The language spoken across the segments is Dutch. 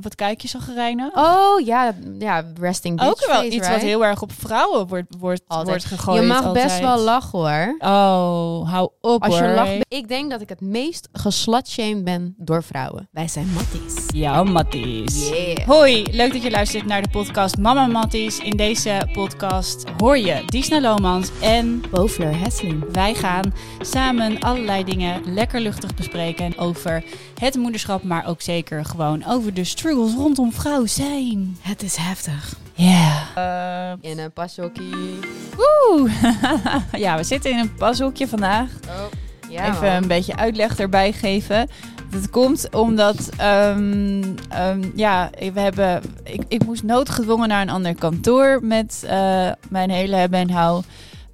Wat kijk je zo gereinen? Oh ja, ja, resting bitch Ook wel face, iets right? wat heel erg op vrouwen wordt, wordt, Altijd. wordt gegooid. Je mag altijd. best wel lachen hoor. Oh, hou op Als je hoor. lacht. Ik denk dat ik het meest geslutshamed ben door vrouwen. Wij zijn matties. Ja, Matties. Yeah. Hoi, leuk dat je luistert naar de podcast Mama Matties. In deze podcast hoor je Disna Lomans en Bovler Hesseling. wij gaan samen allerlei dingen lekker luchtig bespreken over het moederschap, maar ook zeker gewoon over de struggles rondom vrouw zijn. Het is heftig. Ja. In een pasokkie. Woe. ja, we zitten in een pashoekje vandaag. Oh. Ja, Even man. een beetje uitleg erbij geven. Dat komt omdat, ehm, ehm, ja, we hebben, ik, ik moest noodgedwongen naar een ander kantoor met eh, mijn hele hebben en hou.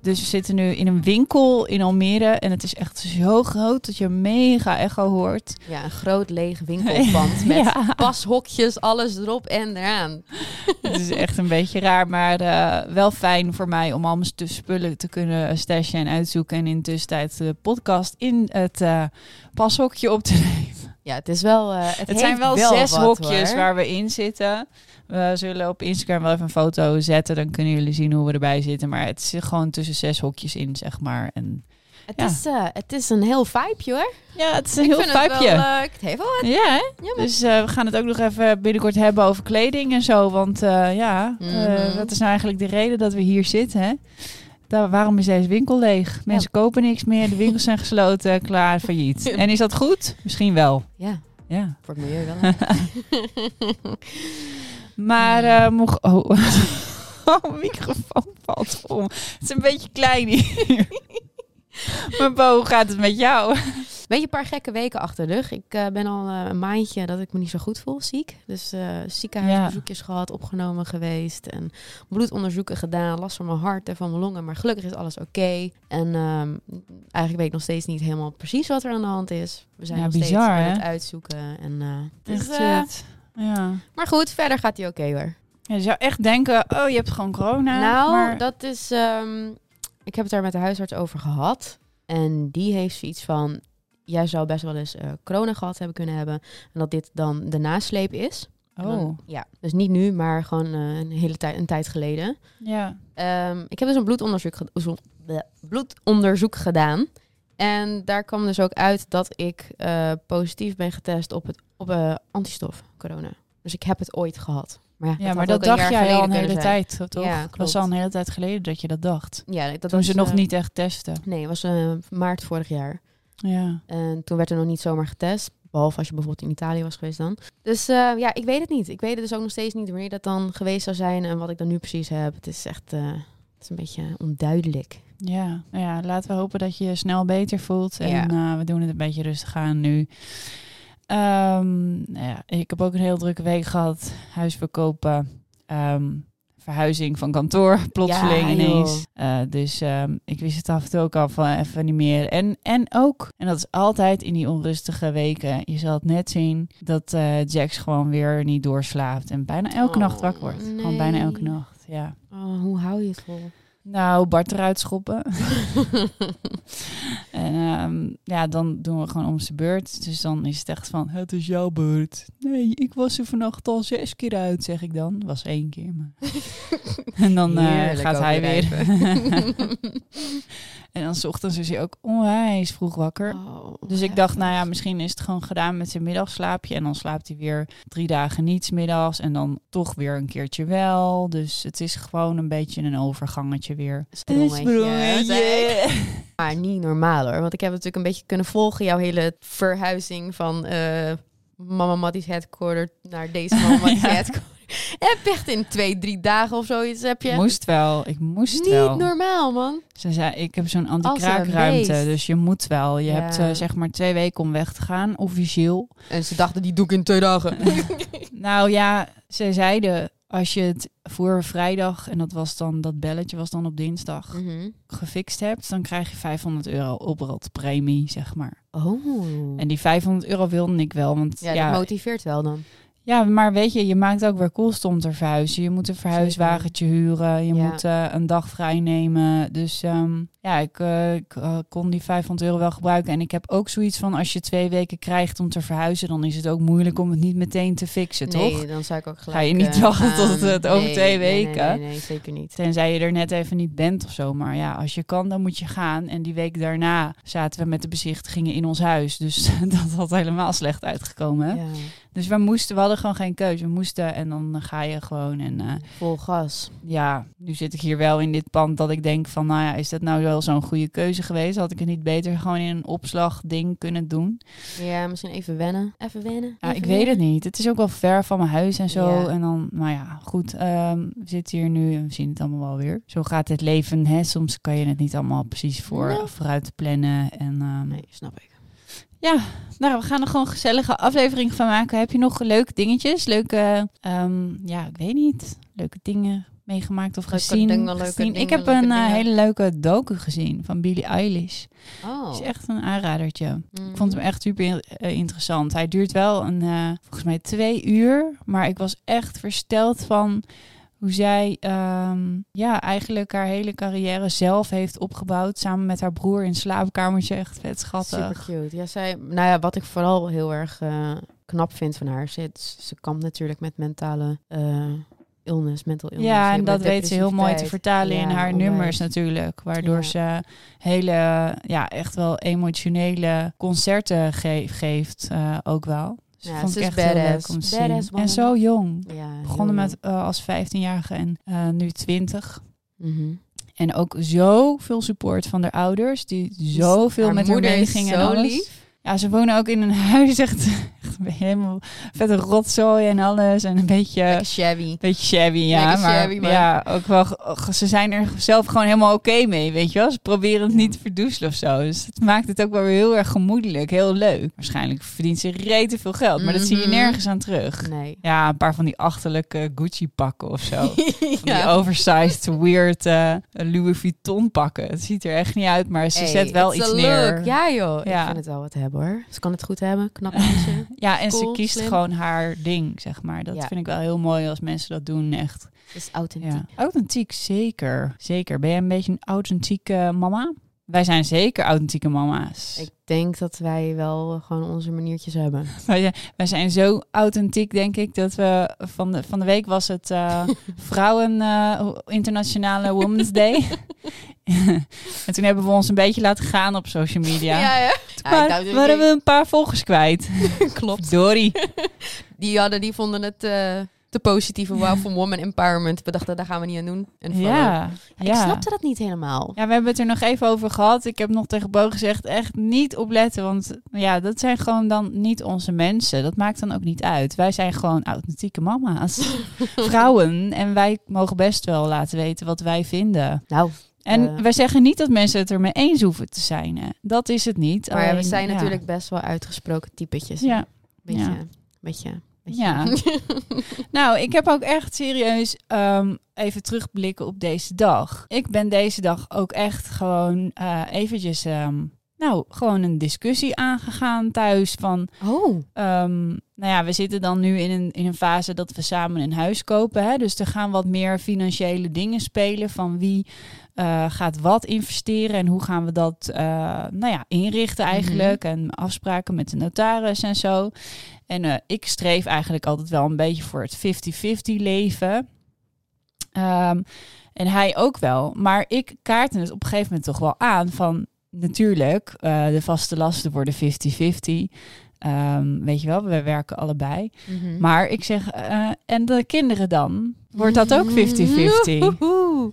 Dus we zitten nu in een winkel in Almere en het is echt zo groot dat je mega echo hoort. Ja, een groot leeg winkelpand met Ja. pashokjes, alles erop en eraan. Het is echt een beetje raar, maar eh, wel fijn voor mij om al mijn spullen te kunnen stashen en uitzoeken. En in de tussentijd de podcast in het eh, pashokje op te nemen. Ja, het is wel. eh, het zijn wel, wel zes wat, hokjes hoor. waar we in zitten. We zullen op Instagram wel even een foto zetten. Dan kunnen jullie zien hoe we erbij zitten. Maar het zit gewoon tussen zes hokjes in, zeg maar. En Het, Ja. is, eh, het is een heel vibeje hoor. ja, het is een Ik heel vind het eh, het heeft wel wat. Ja, hè? Dus eh, we gaan het ook nog even binnenkort hebben over kleding en zo. Want eh, ja, Mhm. dat is nou eigenlijk de reden dat we hier zitten. Hè? Daar, waarom is deze winkel leeg? Mensen kopen niks meer, de winkels zijn gesloten, klaar, failliet. En is dat goed? Misschien wel. Ja, Ja. voor het milieu wel. Maar eh mocht... Oh. oh, microfoon valt om. Het is een beetje klein hier. maar Bo, hoe gaat het met jou? Weet je, een paar gekke weken achter de rug. Ik eh, ben al eh, een maandje dat ik me niet zo goed voel, ziek. Dus eh ziekenhuisbezoekjes gehad, opgenomen geweest. En bloedonderzoeken gedaan, last van mijn hart en van mijn longen. Maar gelukkig is alles oké. En ehm, eigenlijk weet ik nog steeds niet helemaal precies wat er aan de hand is. We zijn Ja, nog bizar, steeds aan het uitzoeken. En, Echt dus. Ja. maar goed, verder gaat hij oké hoor. ja. Je zou echt denken, oh, je hebt gewoon corona. nou, maar... dat is... ehm, ik heb het daar met de huisarts over gehad. En die heeft zoiets van... Jij zou best wel eens eh, corona gehad hebben kunnen hebben. En dat dit dan de nasleep is. Dan- Oh, ja, dus niet nu, maar gewoon eh, een hele tijd, een tijd geleden. ja. Ehm, ik heb dus een bloedonderzoek, ge- bloedonderzoek gedaan. En daar kwam dus ook uit dat ik eh, positief ben getest op het op eh, antistof corona. Dus ik heb het ooit gehad. Maar ja, Ja, had maar dat dacht jij al een hele zijn. tijd, toch? Ja, dat klopt. was al een hele tijd geleden dat je dat dacht. Ja, dat Toen was, ze nog eh, niet echt testen. Nee, het was eh, maart vorig jaar. Ja. En toen werd er nog niet zomaar getest. Behalve als je bijvoorbeeld in Italië was geweest dan. Dus ja, ik weet het niet. Ik weet het dus ook nog steeds niet wanneer dat dan geweest zou zijn. En wat ik dan nu precies heb. Het is echt het is een beetje onduidelijk. Ja. nou ja, laten we hopen dat je je snel beter voelt. En Ja. we doen het een beetje rustig aan nu. Ehm, nou ja, ik heb ook een heel drukke week gehad. Huis verkopen. ehm, verhuizing van kantoor, plotseling Ja, ineens. Eh, dus ehm, ik wist het af en toe ook al van even niet meer. En, en ook, en dat is altijd in die onrustige weken. Je zal het net zien dat eh, Jax gewoon weer niet doorslaapt. En bijna elke Oh, nacht wakker wordt. Gewoon bijna elke nacht, ja. Oh, hoe hou je het vol? Nou, Bart eruit schoppen. en ehm, ja, dan doen we gewoon om zijn beurt. Dus dan is het echt van, het is jouw beurt. Nee, ik was er vannacht al zes keer uit, zeg ik dan. Was één keer, maar... en dan eh, gaat hij weer. en dan 's ochtends is hij ook onwijs vroeg wakker. Oh, Dus ik dacht, nou ja, misschien is het gewoon gedaan met zijn middagslaapje. En dan slaapt hij weer drie dagen niets middags. En dan toch weer een keertje wel. Dus het is gewoon een beetje een overgangetje weer. Sprongetje. Maar niet normaal hoor. Want ik heb natuurlijk een beetje kunnen volgen jouw hele verhuizing van eh, Mama Matties headquarter naar deze Mama Matties Ja. headquarter. Heb je echt in twee, drie dagen of zoiets heb je... Moest wel, ik moest niet wel. normaal man. Ze zei, ik heb zo'n anti-kraakruimte, dus je moet wel. Je Ja. hebt eh, zeg maar twee weken om weg te gaan, officieel. En ze dachten, die doe ik in twee dagen. Nou ja, ze zeiden, als je het voor vrijdag, en dat was dan, dat belletje was dan op dinsdag, Mhm. gefixt hebt, dan krijg je 500 euro oprotpremie, zeg maar. Oh. En die 500 euro wilde ik wel, want ja, ja, dat motiveert wel dan. Ja, maar weet je, je maakt ook weer te verhuizen. Je moet een verhuiswagentje huren, je Ja. moet eh, een dag vrij nemen. Dus ehm, ja, ik, uh, ik uh, kon die 500 euro wel gebruiken. En ik heb ook zoiets van, als je twee weken krijgt om te verhuizen, dan is het ook moeilijk om het niet meteen te fixen, nee, toch? dan zou ik ook gelijk... Ga je niet eh, wachten tot het over nee, twee nee, nee, weken? Nee, nee, zeker niet. Tenzij je er net even niet bent of zo. Maar ja, als je kan, dan moet je gaan. En die week daarna zaten we met de bezichtigingen in ons huis. Dus dat had helemaal slecht uitgekomen. Ja, Dus we moesten, we hadden gewoon geen keuze. We moesten en dan ga je gewoon. En eh, vol gas. ja, nu zit ik hier wel in dit pand dat ik denk van, nou ja, is dat nou wel zo'n goede keuze geweest? Had ik het niet beter gewoon in een opslagding kunnen doen? Ja, misschien even wennen. Even wennen. Ja, even ik weet het niet. Het is ook wel ver van mijn huis en zo. Ja. En dan, nou ja, goed. ehm, we zitten hier nu en we zien het allemaal wel weer. Zo gaat het leven. Hè? Soms kan je het niet allemaal precies voor, vooruit plannen. En ehm, Nee, snap ik. ja, nou, we gaan er gewoon een gezellige aflevering van maken. Heb je nog leuke dingetjes? Leuke, ehm, ja, ik weet niet. Leuke dingen meegemaakt of Leuke gezien? dingen, leuke gezien. dingen, ik heb een eh, hele leuke docu gezien van Billie Eilish. Oh. is echt een aanradertje. Ik vond hem echt super eh, interessant. Hij duurt wel een, eh, volgens mij twee uur. Maar ik was echt versteld van hoe zij ehm, ja, eigenlijk haar hele carrière zelf heeft opgebouwd. Samen met haar broer in het slaapkamertje. Echt vet schattig. Super cute. Ja, zij, nou ja, wat ik vooral heel erg knap vind van haar, ze, ze kampt natuurlijk met mentale illness, mental illness. Ja, en dat weet ze heel mooi te vertalen in haar onwijs. nummers natuurlijk. Waardoor Ja. ze hele, ja, echt wel emotionele concerten ge- geeft eh, ook wel. Dus Ja, vond ze ik echt heel leuk om te zien. En zo jong. Ja, Begonnen met eh, als 15-jarige en eh, nu 20. jong. Mhm. En ook zoveel support van de ouders, die zoveel Haar met haar moeder meegingen en zo alles. lief. Ja, ze wonen ook in een huis, echt, echt helemaal vette rotzooi en alles. En een beetje, Lekker shabby. beetje shabby, ja. Maar, shabby, maar- ja, ook wel, ze zijn er zelf gewoon helemaal oké mee, weet je wel. Ze proberen het niet te verdoezelen of zo. Dus het maakt het ook wel weer heel erg gemoedelijk, heel leuk. Waarschijnlijk verdient ze rete veel geld, maar dat zie je Mhm. nergens aan terug. Nee. Ja, een paar van die achterlijke Gucci pakken of zo. Van die oversized, weird eh, Louis Vuitton pakken. Het ziet er echt niet uit, maar ze Hey, zet wel iets neer. Ja joh, Ja. ik vind het wel wat hebben hoor. Ze kan het goed hebben, knap meisje. Ja, en ze kiest slim. gewoon haar ding, zeg maar. Dat Ja. vind ik wel heel mooi als mensen dat doen, echt. Het is authentiek. Ja. Authentiek, zeker. Zeker. Ben jij een beetje een authentieke mama? Wij zijn zeker authentieke mama's. Ik denk dat wij wel gewoon onze maniertjes hebben. Wij, zijn- zo authentiek, denk ik, dat we van de, van de week was het eh, Vrouwen eh, Internationale Women's Day. en toen hebben we ons een beetje laten gaan op social media. ja. ja. Waren we een paar volgers kwijt. Klopt. Dory. Die, hadden, die vonden het eh, te positieve wow van woman empowerment. We dachten, daar gaan we niet aan doen. En follow. Ja, Ik ja. snapte dat niet helemaal. Ja, we hebben het er nog even over gehad. Ik heb nog tegen Bo gezegd, echt niet opletten. Want ja, dat zijn gewoon dan niet onze mensen. Dat maakt dan ook niet uit. Wij zijn gewoon authentieke mama's. Vrouwen. En wij mogen best wel laten weten wat wij vinden. Nou, En Eh. wij zeggen niet dat mensen het ermee eens hoeven te zijn. Hè. Dat is het niet. maar we zijn ja. natuurlijk best wel uitgesproken typetjes. Ja. Beetje, ja. beetje, beetje. Ja. Nou, ik heb ook echt serieus ehm, even terugblikken op deze dag. Ik ben deze dag ook echt gewoon eh eventjes, ehm, nou, gewoon een discussie aangegaan thuis van, Oh, ehm, nou ja, we zitten dan nu in een, in een fase dat we samen een huis kopen. Hè? Dus er gaan wat meer financiële dingen spelen van wie eh, gaat wat investeren en hoe gaan we dat eh, nou ja, inrichten eigenlijk. En afspraken met de notaris en zo. En eh, ik streef eigenlijk altijd wel een beetje voor het 50-50 leven. Ehm, en hij ook wel. Maar ik kaartte het op een gegeven moment toch wel aan van natuurlijk, eh, de vaste lasten worden 50-50. Ehm, weet je wel, we werken allebei. Mhm. Maar ik zeg, eh, en de kinderen dan? Wordt dat ook 50-50? Woehoe.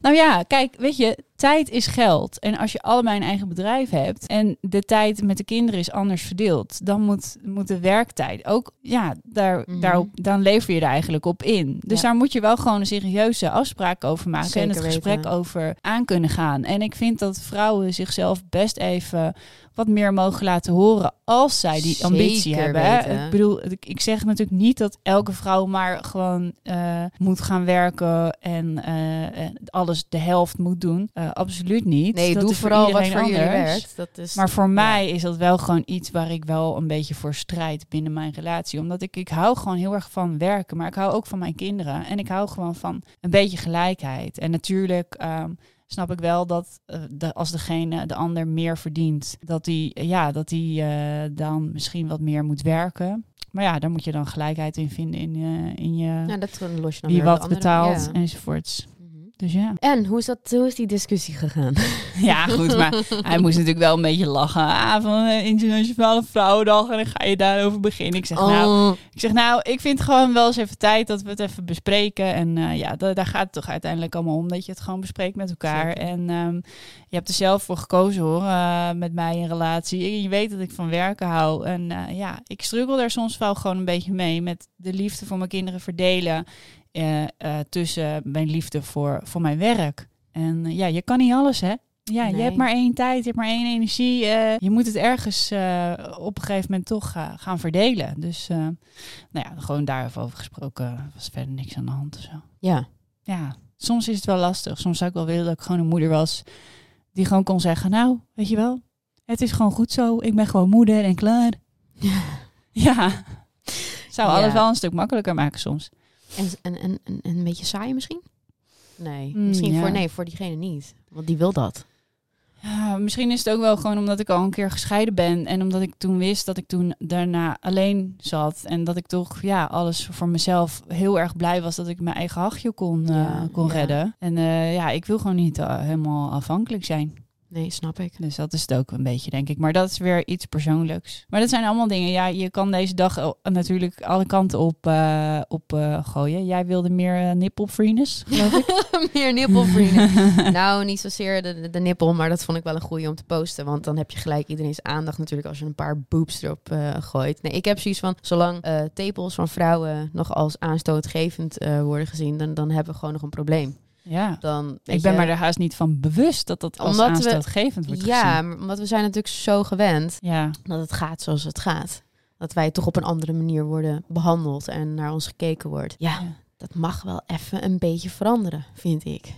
Nou ja, kijk, weet je, tijd is geld. En als je allebei een eigen bedrijf hebt en de tijd met de kinderen is anders verdeeld, dan moet, moet de werktijd ook, ja, daar, daarop, dan lever je er eigenlijk op in. Dus Ja. daar moet je wel gewoon een serieuze afspraak over maken en het gesprek over aan kunnen gaan. En ik vind dat vrouwen zichzelf best even wat meer mogen laten horen als zij die ambitie hebben. hè. Ik bedoel, ik, zeg natuurlijk niet dat elke vrouw maar gewoon eh, moet gaan werken en eh, en alles de helft moet doen. Eh, absoluut niet. Nee, dat doe voor vooral wat voor jullie anders. werkt. Dat is, Maar voor ja. mij is dat wel gewoon iets waar ik wel een beetje voor strijd binnen mijn relatie. Omdat ik, ik hou gewoon heel erg van werken, maar ik hou ook van mijn kinderen. En ik hou gewoon van een beetje gelijkheid. En natuurlijk ehm, snap ik wel dat eh, de, als degene, de ander meer verdient, dat die, ja, dat die eh, dan misschien wat meer moet werken. Maar ja, daar moet je dan gelijkheid in vinden in, eh, in je Ja, dat los je dan wie wat betaalt ja. enzovoorts. Dus ja. En hoe is, dat, hoe is die discussie gegaan? Ja, goed, maar hij moest natuurlijk wel een beetje lachen. Ah, van eh, Internationale Vrouwendag en dan ga je daarover beginnen. Ik zeg, nou, Oh, ik zeg, nou, ik vind gewoon wel eens even tijd dat we het even bespreken. En eh, ja, da- daar gaat het toch uiteindelijk allemaal om dat je het gewoon bespreekt met elkaar. Zeker. En ehm, je hebt er zelf voor gekozen hoor, eh, met mij in relatie. Je weet dat ik van werken hou. En ja, ik struggle daar soms wel gewoon een beetje mee met de liefde voor mijn kinderen verdelen. Eh, eh, tussen mijn liefde voor, voor mijn werk. En eh, ja, je kan niet alles hè. Ja, je hebt maar één tijd, je hebt maar één energie. je moet het ergens op een gegeven moment toch gaan verdelen. Dus nou ja, gewoon daarover gesproken was verder niks aan de hand of zo. ja. Ja, soms is het wel lastig. Soms zou ik wel willen dat ik gewoon een moeder was die gewoon kon zeggen, nou, weet je wel, het is gewoon goed zo. Ik ben gewoon moeder en klaar. Ja, zou Ja. alles wel een stuk makkelijker maken soms. En, en, en, en en een beetje saai misschien? Nee, Mm, misschien ja. voor, nee, voor diegene niet. Want die wil dat. Ja, misschien is het ook wel gewoon omdat ik al een keer gescheiden ben. En omdat ik toen wist dat ik toen daarna alleen zat. En dat ik toch ja, alles voor mezelf heel erg blij was dat ik mijn eigen hachje kon, eh, kon ja. redden. En eh, ja, ik wil gewoon niet eh, helemaal afhankelijk zijn. Nee, snap ik. Dus dat is het ook een beetje, denk ik. Maar dat is weer iets persoonlijks. Maar dat zijn allemaal dingen. Ja, je kan deze dag eh, natuurlijk alle kanten op, eh, op eh, gooien. Jij wilde meer uh, nippelfreeness, geloof ik. Meer nippelvrienden. nou, niet zozeer de, de, de nippel, maar dat vond ik wel een goeie om te posten. Want dan heb je gelijk iedereen's aandacht natuurlijk als je een paar boobs erop eh, gooit. Nee, ik heb zoiets van, zolang eh, tepels van vrouwen nog als aanstootgevend eh, worden gezien, dan, dan hebben we gewoon nog een probleem. Ja. Dan, Ik ben je- me er haast niet van bewust dat dat als aanstootgevend wordt gezien. Ja, maar omdat we zijn natuurlijk zo gewend Ja, dat het gaat zoals het gaat. Dat wij toch op een andere manier worden behandeld en naar ons gekeken wordt. Ja, Ja. dat mag wel even een beetje veranderen, vind ik.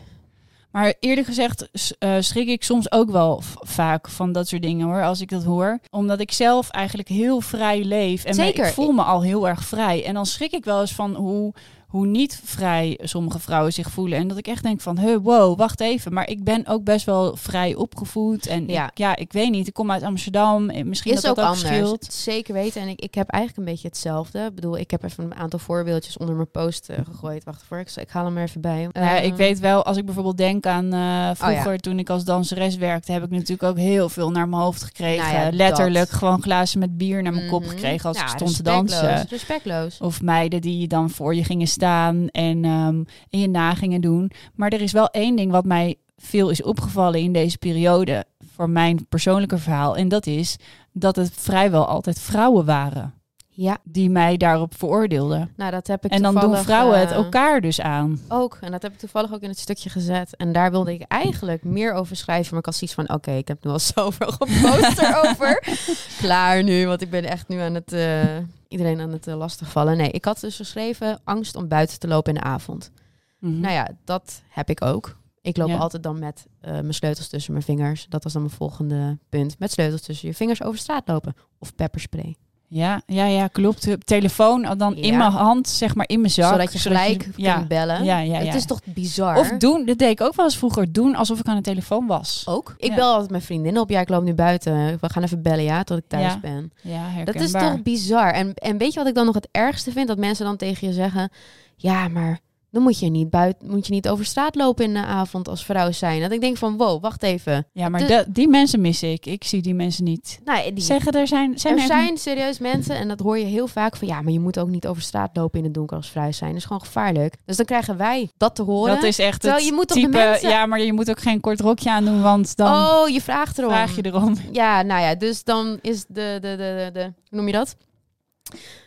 Maar eerlijk gezegd eh, schrik ik soms ook wel vaak van dat soort dingen hoor, als ik dat hoor. Omdat ik zelf eigenlijk heel vrij leef. En me- Zeker. ik voel me al heel erg vrij. En dan schrik ik wel eens van hoe, hoe niet vrij sommige vrouwen zich voelen. En dat ik echt denk van, huh, wow, wacht even. Maar ik ben ook best wel vrij opgevoed. En Ja. ik, ja, ik weet niet, ik kom uit Amsterdam. en Misschien is dat ook dat ook anders. scheelt. Zeker weten. En ik, ik heb eigenlijk een beetje hetzelfde. Ik bedoel, ik heb even een aantal voorbeeldjes onder mijn post eh, gegooid. Wacht voor, ik, ik haal hem er even bij. Ja, Eh, ik weet wel, als ik bijvoorbeeld denk aan eh, vroeger ja. toen ik als danseres werkte, heb ik natuurlijk ook heel veel naar mijn hoofd gekregen. Nou ja, Letterlijk dat. gewoon glazen met bier naar mijn kop mhm. gekregen als ik stond te dansen. Respectloos. Of meiden die dan voor je gingen staan en, en je na gingen doen. Maar er is wel één ding wat mij veel is opgevallen in deze periode voor mijn persoonlijke verhaal. En dat is dat het vrijwel altijd vrouwen waren Ja, die mij daarop veroordeelden. nou dat heb ik En dan doen vrouwen het eh, elkaar dus aan. Ook, en dat heb ik toevallig ook in het stukje gezet. En daar wilde ik eigenlijk meer over schrijven. Maar ik had zoiets van, oké, ik heb nu al zoveel gepost erover. Klaar nu, want ik ben echt nu aan het... eh, iedereen aan het eh, lastigvallen. Nee, ik had dus geschreven angst om buiten te lopen in de avond. Mhm. Nou ja, dat heb ik ook. Ik loop Ja. altijd dan met mijn sleutels tussen mijn vingers. Dat was dan mijn volgende punt. Met sleutels tussen je vingers over straat lopen. Of pepperspray. Ja, ja, ja, klopt. Telefoon dan in mijn hand, zeg maar in mijn zak. zodat je gelijk ja, kunt bellen. Ja, ja, ja. Het is toch bizar? Of doen, dat deed ik ook wel eens vroeger, doen alsof ik aan de telefoon was. ook. Ik bel altijd mijn vriendin op. Ja, ik loop nu buiten. We gaan even bellen, ja, tot ik thuis ben. Ja, Dat is herkenbaar. toch bizar. En, en weet je wat ik dan nog het ergste vind? Dat mensen dan tegen je zeggen... Ja, maar dan moet je niet, buiten, moet je niet over straat lopen in de avond als vrouw zijn. Dat ik denk van, wow, wacht even. Ja, maar de- de- die mensen mis ik. Ik zie die mensen niet. Nou, die, Zeggen er zijn... zijn er er zijn serieus mensen, en dat hoor je heel vaak van... Ja, maar je moet ook niet over straat lopen in het donker als vrouw zijn. Dat is gewoon gevaarlijk. Dus dan krijgen wij dat te horen. Dat is echt Terwijl het je moet type... mensen- Ja, maar je moet ook geen kort rokje aandoen, want dan oh, je vraagt erom. vraag je erom. Ja, nou ja, dus dan is de, de, de, de, de hoe noem je dat?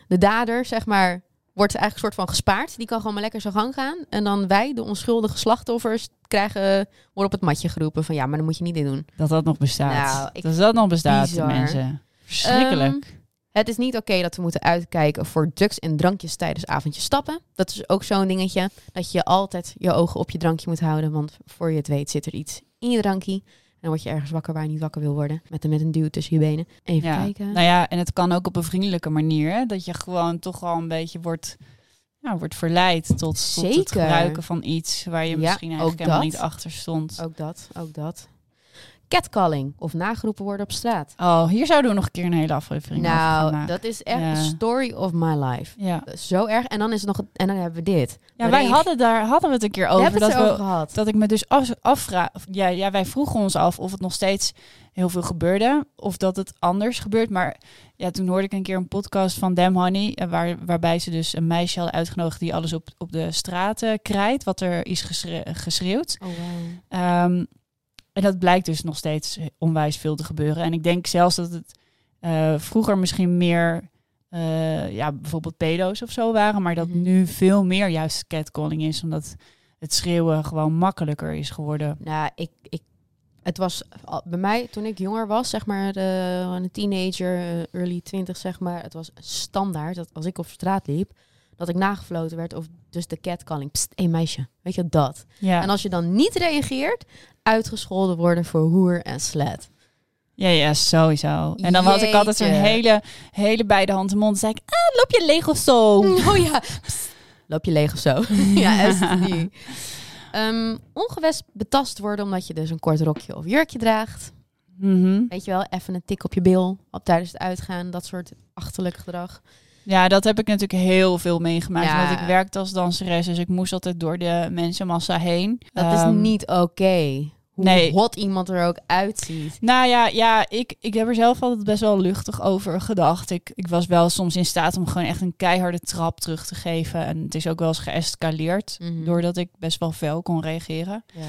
De dader, zeg maar, wordt eigenlijk soort van gespaard. Die kan gewoon maar lekker zijn gang gaan. En dan wij, de onschuldige slachtoffers, krijgen, worden op het matje geroepen van ja, maar dan moet je niet dit doen. Dat dat nog bestaat. Nou, ik- dat dat nog bestaat, Bizar. mensen. Verschrikkelijk. Ehm, het is niet oké dat we moeten uitkijken voor drugs en drankjes tijdens avondjes stappen. Dat is ook zo'n dingetje. Dat je altijd je ogen op je drankje moet houden. Want voor je het weet zit er iets in je drankje. Dan word je ergens wakker waar je niet wakker wil worden. Met, met een duw tussen je benen. Even ja. kijken. Nou ja, en het kan ook op een vriendelijke manier. Hè? Dat je gewoon toch wel een beetje wordt wordt verleid tot, tot het gebruiken van iets waar je Ja, misschien eigenlijk helemaal dat. niet achter stond. Ook dat, ook dat. Catcalling of nageroepen worden op straat. Oh, hier zouden we nog een keer een hele aflevering Nou, dat is echt Ja. de story of my life. Ja, Zo erg. En dan is het nog en dan hebben we dit. ja wij hadden daar hadden we het een keer over. Dat, we, gehad. dat ik me dus af, afvraag. Ja, ja, wij vroegen ons af of het nog steeds heel veel gebeurde. Of dat het anders gebeurt. Maar ja, toen hoorde ik een keer een podcast van Dem Honey. eh, Waar, waarbij ze dus een meisje hadden uitgenodigd die alles op, op de straten krijt. Wat er is geschre- geschreeuwd. Oh, wow. En dat blijkt dus nog steeds onwijs veel te gebeuren. En ik denk zelfs dat het eh, vroeger misschien meer, eh, ja, bijvoorbeeld pedo's of zo waren, maar dat Mhm. nu veel meer juist catcalling is, omdat het schreeuwen gewoon makkelijker is geworden. Nou, ik, ik, het was bij mij toen ik jonger was, zeg maar, de, een teenager, eh, early 20, zeg maar. Het was standaard dat als ik op straat liep, dat ik nagefloten werd of dus de catcalling. Pst, hé meisje, weet je dat? Ja, En als je dan niet reageert, uitgescholden worden voor hoer en slet. ja, ja, sowieso. En dan had ik altijd zo'n hele, hele bij de hand en mond. Dan zei ik, ah, loop je leeg of zo? Oh ja, Pst, loop je leeg of zo? ja, is het niet. Ongewest betast worden omdat je dus een kort rokje of jurkje draagt. Mhm. Weet je wel, even een tik op je bil op tijdens het uitgaan. Dat soort achterlijk gedrag. Ja, dat heb ik natuurlijk heel veel meegemaakt. Ja. Want ik werkte als danseres, dus ik moest altijd door de mensenmassa heen. Dat Ehm, is niet oké. Hoe nee. hot iemand er ook uitziet. Nou ja, ja ik, ik heb er zelf altijd best wel luchtig over gedacht. Ik, ik was wel soms in staat om gewoon echt een keiharde trap terug te geven. En het is ook wel eens geëscaleerd, Mhm. doordat ik best wel fel kon reageren. Ja.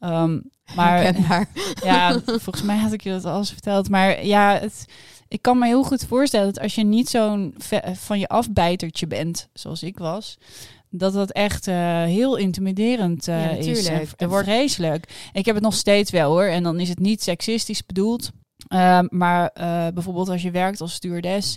Ehm, maar ja, volgens mij had ik je dat al eens verteld. Maar ja, het, ik kan me heel goed voorstellen dat als je niet zo'n ve- van je afbijtertje bent, zoals ik was, dat dat echt eh, heel intimiderend eh, Ja, is. En, en wordt- vreselijk. Ik heb het nog steeds wel hoor. En dan is het niet seksistisch bedoeld. Ehm, maar eh, bijvoorbeeld als je werkt als stewardess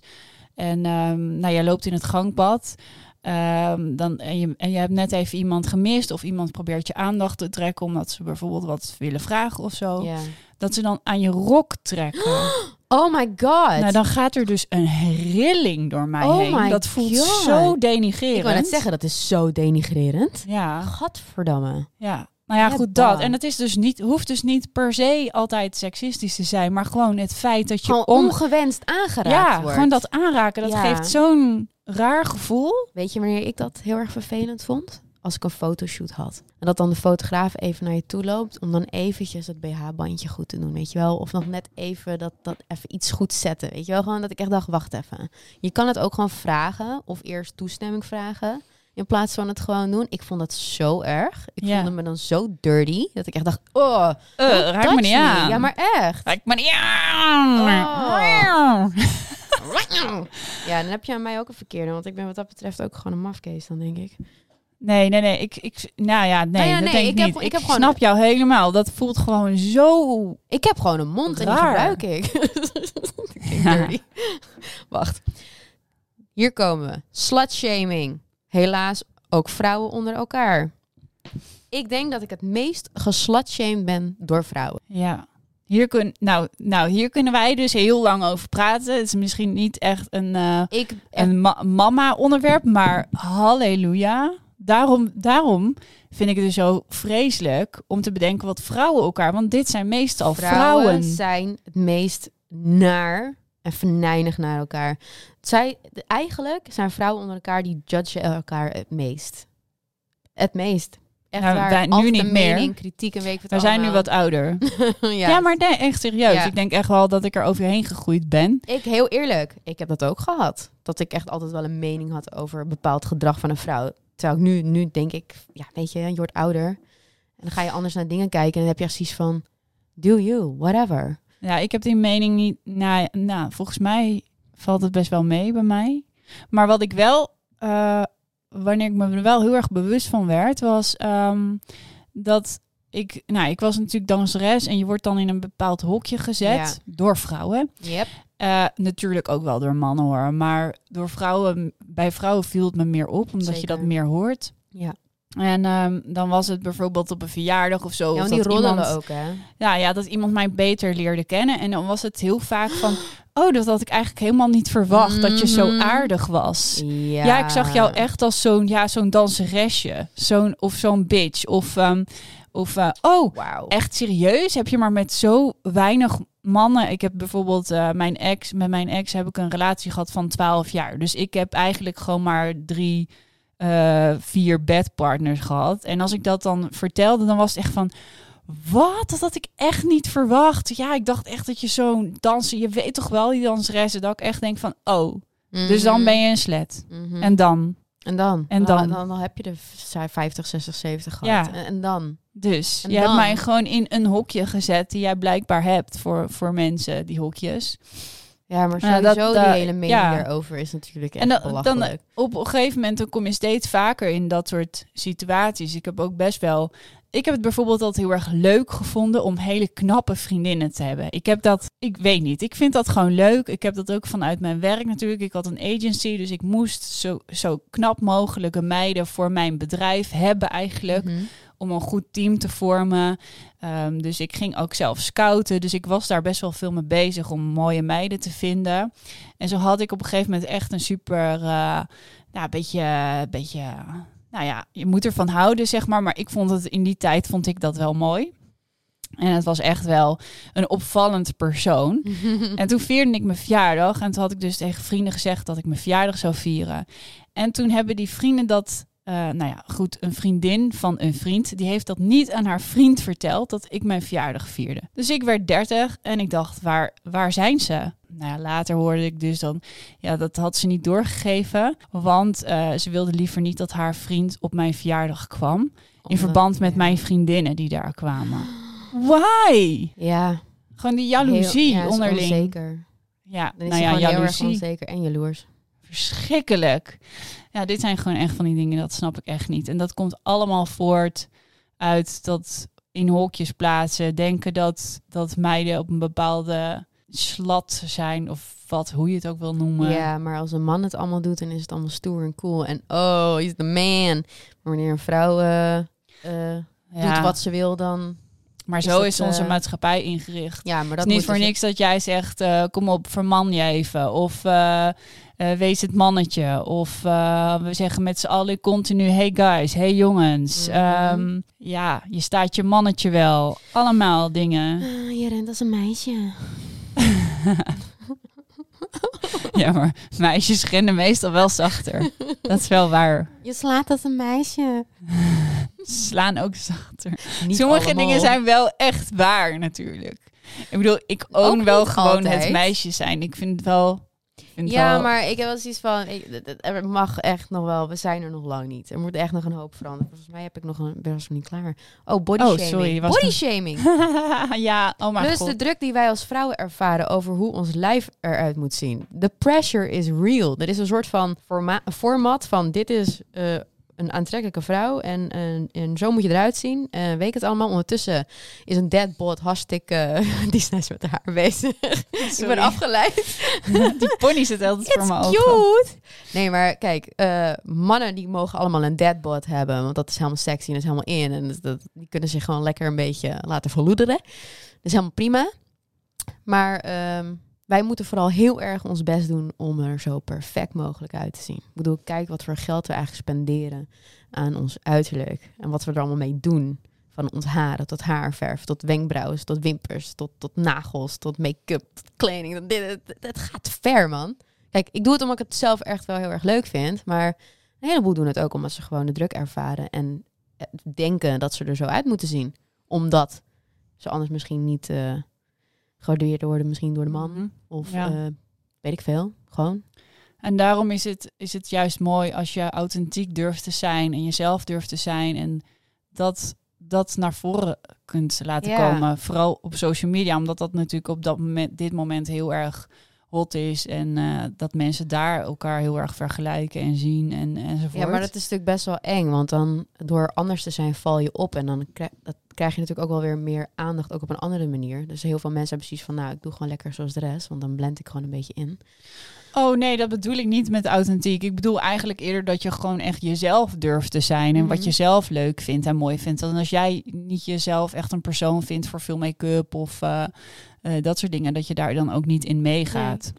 en ehm, nou, jij loopt in het gangpad. ehm, dan, en, je, en je hebt net even iemand gemist of iemand probeert je aandacht te trekken omdat ze bijvoorbeeld wat willen vragen of zo. Ja. Dat ze dan aan je rok trekken. Oh my god. nou, dan gaat er dus een rilling door mij Oh heen. my Dat voelt God. zo denigrerend. ik wou net zeggen, dat is zo denigrerend. Ja, Gadverdamme. ja. Nou ja, Ja, goed dat. En het is dus niet, hoeft dus niet per se altijd seksistisch te zijn, maar gewoon het feit dat je Gewoon ongewenst aangeraakt ja, wordt. gewoon dat aanraken, dat Ja. geeft zo'n raar gevoel. Weet je wanneer ik dat heel erg vervelend vond? Als ik een fotoshoot had. En dat dan de fotograaf even naar je toe loopt om dan eventjes het BH-bandje goed te doen, weet je wel? Of nog net even dat, dat even iets goed zetten, weet je wel? Gewoon dat ik echt dacht, wacht even. Je kan het ook gewoon vragen of eerst toestemming vragen in plaats van het gewoon doen. Ik vond dat zo erg. Ik Ja. voelde me dan zo dirty dat ik echt dacht, oh, Uh, don't raak me niet aan. Ja, maar echt. Raak me niet aan. Ja, dan heb je aan mij ook een verkeerde, want ik ben wat dat betreft ook gewoon een mafkees dan, denk ik. Nee, nee, nee. Ik, ik, nou ja, nee, Nou ja, dat nee, denk ik, ik heb- niet. ik Ik, heb gewoon- snap jou helemaal. Dat voelt gewoon zo... Ik heb gewoon een mond en die gebruik ik. Wacht. Hier komen we. Slutshaming. Helaas ook vrouwen onder elkaar. Ik denk dat ik het meest geslutshamed ben door vrouwen. Ja. Hier, kun, nou, nou, hier kunnen wij dus heel lang over praten. Het is misschien niet echt een, eh, Ik, een ma- mama-onderwerp, maar halleluja. Daarom, daarom vind ik het dus zo vreselijk om te bedenken wat vrouwen elkaar... Want dit zijn meestal vrouwen, vrouwen. zijn het meest naar en venijnig naar elkaar. Zij, eigenlijk zijn vrouwen onder elkaar die judgen elkaar het meest. Het meest. Echt Nou, waar. wij nu niet meer. mening, kritiek en wat We zijn nu wat ouder. ja, Ja, maar nee, echt serieus. Ja. Ik denk echt wel dat ik er overheen gegroeid ben. Ik, heel eerlijk, ik heb dat ook gehad. Dat ik echt altijd wel een mening had over bepaald gedrag van een vrouw. Terwijl ik nu, nu denk ik, ja, weet je, je wordt ouder. En dan ga je anders naar dingen kijken. En dan heb je echt zoiets van, do you, whatever. Ja, ik heb die mening niet. Nou, nou, volgens mij valt het best wel mee bij mij. Maar wat ik wel, eh, wanneer ik me er wel heel erg bewust van werd, was ehm, dat ik, nou, ik was natuurlijk danseres en je wordt dan in een bepaald hokje gezet Ja. door vrouwen. Yep. Eh, natuurlijk ook wel door mannen hoor, maar door vrouwen, bij vrouwen viel het me meer op, omdat je dat meer hoort. Ja. En ehm, dan was het bijvoorbeeld op een verjaardag of zo. Ja, of die iemand, ook, hè? ja, ja, dat iemand mij beter leerde kennen. En dan was het heel vaak van... Oh, dat had ik eigenlijk helemaal niet verwacht. Dat je zo Mhm. aardig was. Ja. Ja, ik zag jou echt als zo'n ja, zo'n danseresje. Zo'n, of zo'n bitch. Of, ehm, of eh, oh, Wauw. echt serieus? Heb je maar met zo weinig mannen... Ik heb bijvoorbeeld eh, mijn ex... Met mijn ex heb ik een relatie gehad van 12 jaar. Dus ik heb eigenlijk gewoon maar drie, eh, vier bedpartners gehad. En als ik dat dan vertelde, dan was het echt van... Wat? Dat had ik echt niet verwacht. Ja, ik dacht echt dat je zo'n danser... Je weet toch wel, die danseressen... Dat ik echt denk van, oh, dus dan ben je een slet. Mhm. En dan? En dan? En dan? dan? Dan, dan heb je de v- 50, 60, 70 gehad. Ja. En, en dan? Dus En je hebt mij gewoon in een hokje gezet die jij blijkbaar hebt voor, voor mensen, die hokjes. Ja, maar Ja, sowieso dat, die hele mening ja. hierover is natuurlijk echt En dan-. Op een gegeven moment dan kom je steeds vaker in dat soort situaties. Ik heb ook best wel. Ik heb het bijvoorbeeld altijd heel erg leuk gevonden om hele knappe vriendinnen te hebben. Ik heb dat, ik weet niet, ik vind dat gewoon leuk. Ik heb dat ook vanuit mijn werk natuurlijk. Ik had een agency, dus ik moest zo, zo knap mogelijke meiden voor mijn bedrijf hebben eigenlijk. Mhm. Om een goed team te vormen. Ehm, dus ik ging ook zelf scouten. Dus ik was daar best wel veel mee bezig om mooie meiden te vinden. En zo had ik op een gegeven moment echt een super, uh, nou, beetje, beetje, nou ja, je moet ervan houden, zeg maar. Maar ik vond het in die tijd vond ik dat wel mooi. En het was echt wel een opvallend persoon. en toen vierde ik mijn verjaardag. En toen had ik dus tegen vrienden gezegd dat ik mijn verjaardag zou vieren. En toen hebben die vrienden dat uh, nou ja, goed, een vriendin van een vriend, die heeft dat niet aan haar vriend verteld dat ik mijn verjaardag vierde. Dus ik werd 30 en ik dacht, waar, waar zijn ze? Nou ja, later hoorde ik dus dan, ja, dat had ze niet doorgegeven, want uh, ze wilde liever niet dat haar vriend op mijn verjaardag kwam, in verband met mijn vriendinnen die daar kwamen. Why? Ja. Gewoon die jaloezie heel, ja, onderling. Onzeker. Ja, Dan is nou ja, jaloezie. erg onzeker en jaloers. Verschrikkelijk. Ja, dit zijn gewoon echt van die dingen, dat snap ik echt niet. En dat komt allemaal voort uit dat in hokjes plaatsen, denken dat, dat meiden op een bepaalde slat zijn of wat, hoe je het ook wil noemen. Ja, maar als een man het allemaal doet, dan is het allemaal stoer en cool. En oh, he's the man. Maar wanneer een vrouw uh, uh, ja. doet wat ze wil, dan... Maar is zo dat, is onze uh, maatschappij ingericht. Ja, maar dat het is niet voor niks dat jij zegt, kom op, verman je even. Of uh, wees het mannetje. Of we zeggen met z'n allen continu, hey guys, hey jongens. Mm -hmm. um, ja, je staat je mannetje wel. Allemaal dingen. Uh, je rent als een meisje. ja, maar meisjes rennen meestal wel zachter. Dat is wel waar. Je slaat als een meisje. Slaan ook zachter. Niet Sommige allemaal. dingen zijn wel echt waar, natuurlijk. Ik bedoel, ik own Ook wel gewoon altijd. het meisje zijn. Ik vind het wel... Ja, wel- maar ik heb wel zoiets van, ik, er mag echt nog wel, we zijn er nog lang niet. Er moet echt nog een hoop veranderen. Volgens mij heb ik nog een, ben nog niet klaar. Oh, body Oh, shaming. was body shaming. ja, oh mijn Plus god. de druk die wij als vrouwen ervaren over hoe ons lijf eruit moet zien. The pressure is real. Er is een soort van forma- format van dit is eh, een aantrekkelijke vrouw en, en, en zo moet je eruit zien. En weet het allemaal. Ondertussen is een deadbot hartstikke die is net met haar bezig. ik ben afgeleid. Die pony zit altijd voor mijn ogen. cute. Nee, maar kijk, eh, mannen die mogen allemaal een deadbot hebben, want dat is helemaal sexy en dat is helemaal in. En dat, dat- die kunnen zich gewoon lekker een beetje laten verloederen. Dat is helemaal prima. Maar ehm, wij moeten vooral heel erg ons best doen om er zo perfect mogelijk uit te zien. Ik bedoel, kijk wat voor geld we eigenlijk spenderen aan ons uiterlijk. En wat we er allemaal mee doen. Van ons haren tot haarverf, tot wenkbrauwen, tot wimpers, tot, tot nagels, tot make-up, tot kleding. Dat, gaat ver, man. Kijk, ik doe het omdat ik het zelf echt wel heel erg leuk vind. Maar een heleboel doen het ook omdat ze gewoon de druk ervaren. En eh, denken dat ze er zo uit moeten zien. Omdat ze anders misschien niet eh gewaardeerd worden, misschien door de man. Mhm. Of Ja. eh, weet ik veel. Gewoon. En daarom is het, is het juist mooi als je authentiek durft te zijn en jezelf durft te zijn. En dat, dat naar voren kunt laten Ja. komen. Vooral op social media, omdat dat natuurlijk op dat moment, dit moment heel erg hot is. En eh, dat mensen daar elkaar heel erg vergelijken en zien en, enzovoort. Ja, maar dat is natuurlijk best wel eng. Want dan door anders te zijn val je op. En dan krijg, dat krijg je natuurlijk ook wel weer meer aandacht. Ook op een andere manier. Dus heel veel mensen hebben precies van... Nou, ik doe gewoon lekker zoals de rest. Want dan blend ik gewoon een beetje in. Oh nee, dat bedoel ik niet met authentiek. Ik bedoel eigenlijk eerder dat je gewoon echt jezelf durft te zijn. En wat Mhm. je zelf leuk vindt en mooi vindt. En als jij niet jezelf echt een persoon vindt voor veel make-up of eh, eh, dat soort dingen, dat je daar dan ook niet in meegaat.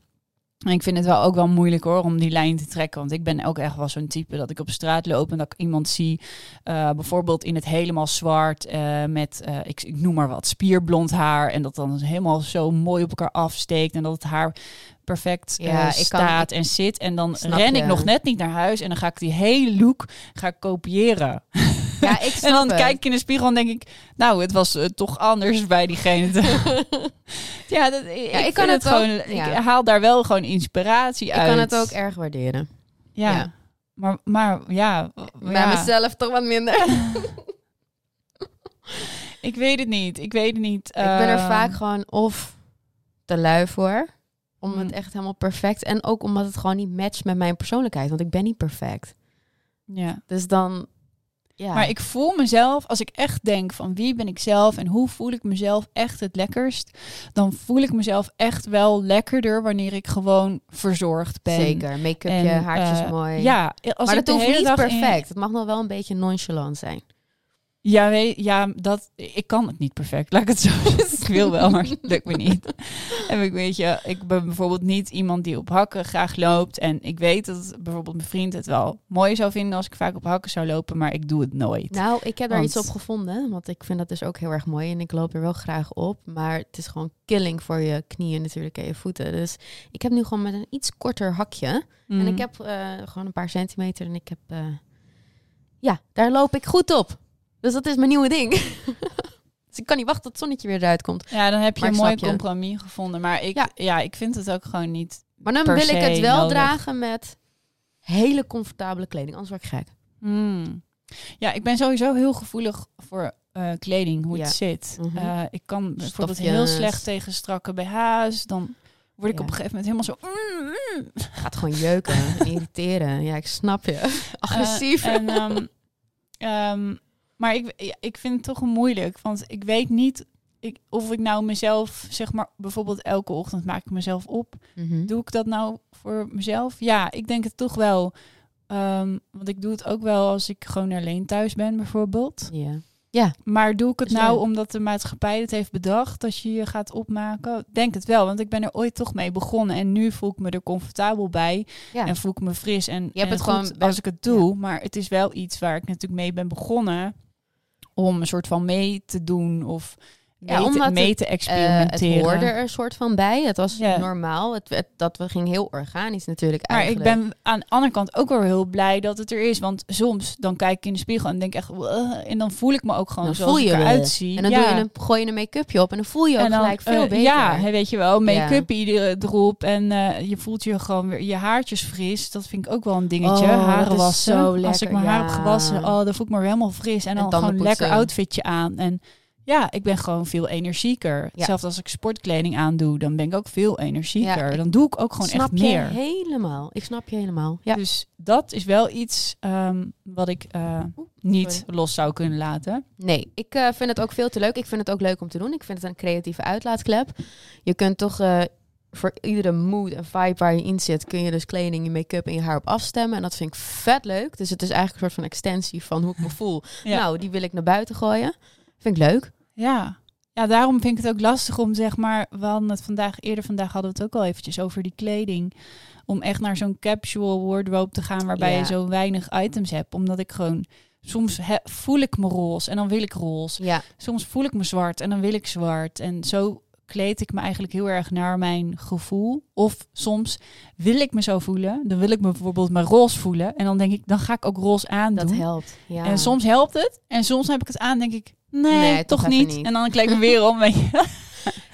En ik vind het wel ook wel moeilijk hoor om die lijn te trekken. Want ik ben ook echt wel zo'n type dat ik op straat loop en dat ik iemand zie, eh, bijvoorbeeld in het helemaal zwart eh, met, ik, ik noem maar wat, spierblond haar. En dat dan helemaal zo mooi op elkaar afsteekt en dat het haar perfect Ja, kan- staat en zit. En dan ren ik nog net niet naar huis en dan ga ik die hele look ga kopiëren. Ja, ik snap En dan het. kijk ik in de spiegel en denk ik, nou, het was eh, toch anders bij diegene. ja, dat, ik, Ja, ik ik kan het ook- gewoon. ja. Ik haal daar wel gewoon inspiratie Ik uit. kan het ook erg waarderen. Ja. ja. Maar, maar ja, Bij ja, mezelf toch wat minder. ik weet het niet. Ik weet het niet. ik ben er Ehm, vaak gewoon of te lui voor. Om Mm. het echt helemaal perfect. En ook omdat het gewoon niet matcht met mijn persoonlijkheid. Want ik ben niet perfect. Ja. Dus dan... Ja. Maar ik voel mezelf, als ik echt denk van wie ben ik zelf en hoe voel ik mezelf echt het lekkerst, dan voel ik mezelf echt wel lekkerder wanneer ik gewoon verzorgd ben. Zeker. Make-upje, haartjes eh, mooi. Ja, als maar ik dat hoeft niet in- perfect. Het mag nog wel een beetje nonchalant zijn. Ja, ja dat, ik kan het niet perfect. Laat ik het zo. Ik wil wel, maar het lukt me niet. En ik weet je, ik ben bijvoorbeeld niet iemand die op hakken graag loopt. En ik weet dat bijvoorbeeld mijn vriend het wel mooi zou vinden als ik vaak op hakken zou lopen, maar ik doe het nooit. Nou, ik heb daar Want- iets op gevonden. Want ik vind dat dus ook heel erg mooi. En ik loop er wel graag op. Maar het is gewoon killing voor je knieën natuurlijk en je voeten. Dus ik heb nu gewoon met een iets korter hakje. En Mm. ik heb eh, gewoon een paar centimeter. En ik heb... eh, ja, daar loop ik goed op. Dus dat is mijn nieuwe ding. dus ik kan niet wachten tot het zonnetje weer eruit komt. Ja, dan heb je Maar een mooi compromis gevonden. Maar ik, ja. Ja. ik vind het ook gewoon niet. Maar dan wil ik het wel nodig. dragen met hele comfortabele kleding. Anders word ik gek. Mm. Ja, ik ben sowieso heel gevoelig voor eh, kleding, hoe Ja. het zit. Mhm. Eh, ik kan bijvoorbeeld Stofjes. heel slecht tegen strakke BH's. Dan word ik Ja. op een gegeven moment helemaal zo... mm, mm. Gaat gewoon jeuken en irriteren. Ja, ik snap je. Agressief. Eh, en, ehm, ehm, maar ik, ja, ik vind het toch moeilijk, want ik weet niet ik, of ik nou mezelf, zeg maar, bijvoorbeeld elke ochtend maak ik mezelf op. Mhm. Doe ik dat nou voor mezelf? Ja, ik denk het toch wel. Ehm, want ik doe het ook wel als ik gewoon alleen thuis ben, bijvoorbeeld. Ja. Maar doe ik het Dus nou ja. omdat de maatschappij het heeft bedacht dat je je gaat opmaken? Denk het wel, want ik ben er ooit toch mee begonnen en nu voel ik me er comfortabel bij Ja. en voel ik me fris en, Je hebt en het goed gewoon als ik het doe. Maar het is wel iets waar ik natuurlijk mee ben begonnen om een soort van mee te doen of mee, Ja, omdat mee het, te Eh, het experimenteren. hoorde er een soort van bij. Het was normaal. Het, het, dat we ging heel organisch natuurlijk Maar eigenlijk. ik ben aan de andere kant ook wel heel blij dat het er is. Want soms dan kijk ik in de spiegel en denk echt... En dan voel ik me ook gewoon Dan zoals voel je ik eruit zie. En dan ja. doe je een, gooi je een make-upje op en dan voel je ook en dan, gelijk veel eh, beter. Ja, weet je wel, make-up iedere erop. En eh, je voelt je gewoon weer je haartjes fris. Dat vind ik ook wel een dingetje. Oh, Haren wassen. zo Als ik mijn haar heb gewassen, oh, dan voel ik me weer helemaal fris. En En dan tanden gewoon een lekker outfitje aan. En ja, ik ben gewoon veel energieker. Ja. Zelfs als ik sportkleding aandoe, dan ben ik ook veel energieker. Ja, dan doe ik ook gewoon snap echt je meer. helemaal. Ik snap je helemaal. Ja. Dus dat is wel iets ehm, wat ik eh, niet los zou kunnen laten. Nee, ik eh, vind het ook veel te leuk. Ik vind het ook leuk om te doen. Ik vind het een creatieve uitlaatklep. Je kunt toch eh, voor iedere mood en vibe waar je in zit, kun je dus kleding, je make-up en je haar op afstemmen. En dat vind ik vet leuk. Dus het is eigenlijk een soort van extensie van hoe ik me voel. Ja. Nou, die wil ik naar buiten gooien. Vind ik leuk. Ja. ja, daarom vind ik het ook lastig om zeg maar, we hadden het vandaag, eerder vandaag hadden we het ook al eventjes over die kleding. Om echt naar zo'n capsule wardrobe te gaan waarbij Ja. je zo weinig items hebt. Omdat ik gewoon, soms he- voel ik me roze en dan wil ik roze. Ja, Soms voel ik me zwart en dan wil ik zwart. En zo kleed ik me eigenlijk heel erg naar mijn gevoel. Of soms wil ik me zo voelen. Dan wil ik me bijvoorbeeld maar roze voelen. En dan denk ik, dan ga ik ook roze aandoen. dat helpt. Ja. En soms helpt het. En soms heb ik het aan, denk ik, nee, Nee, toch, niet. niet. En dan kleed ik weer om.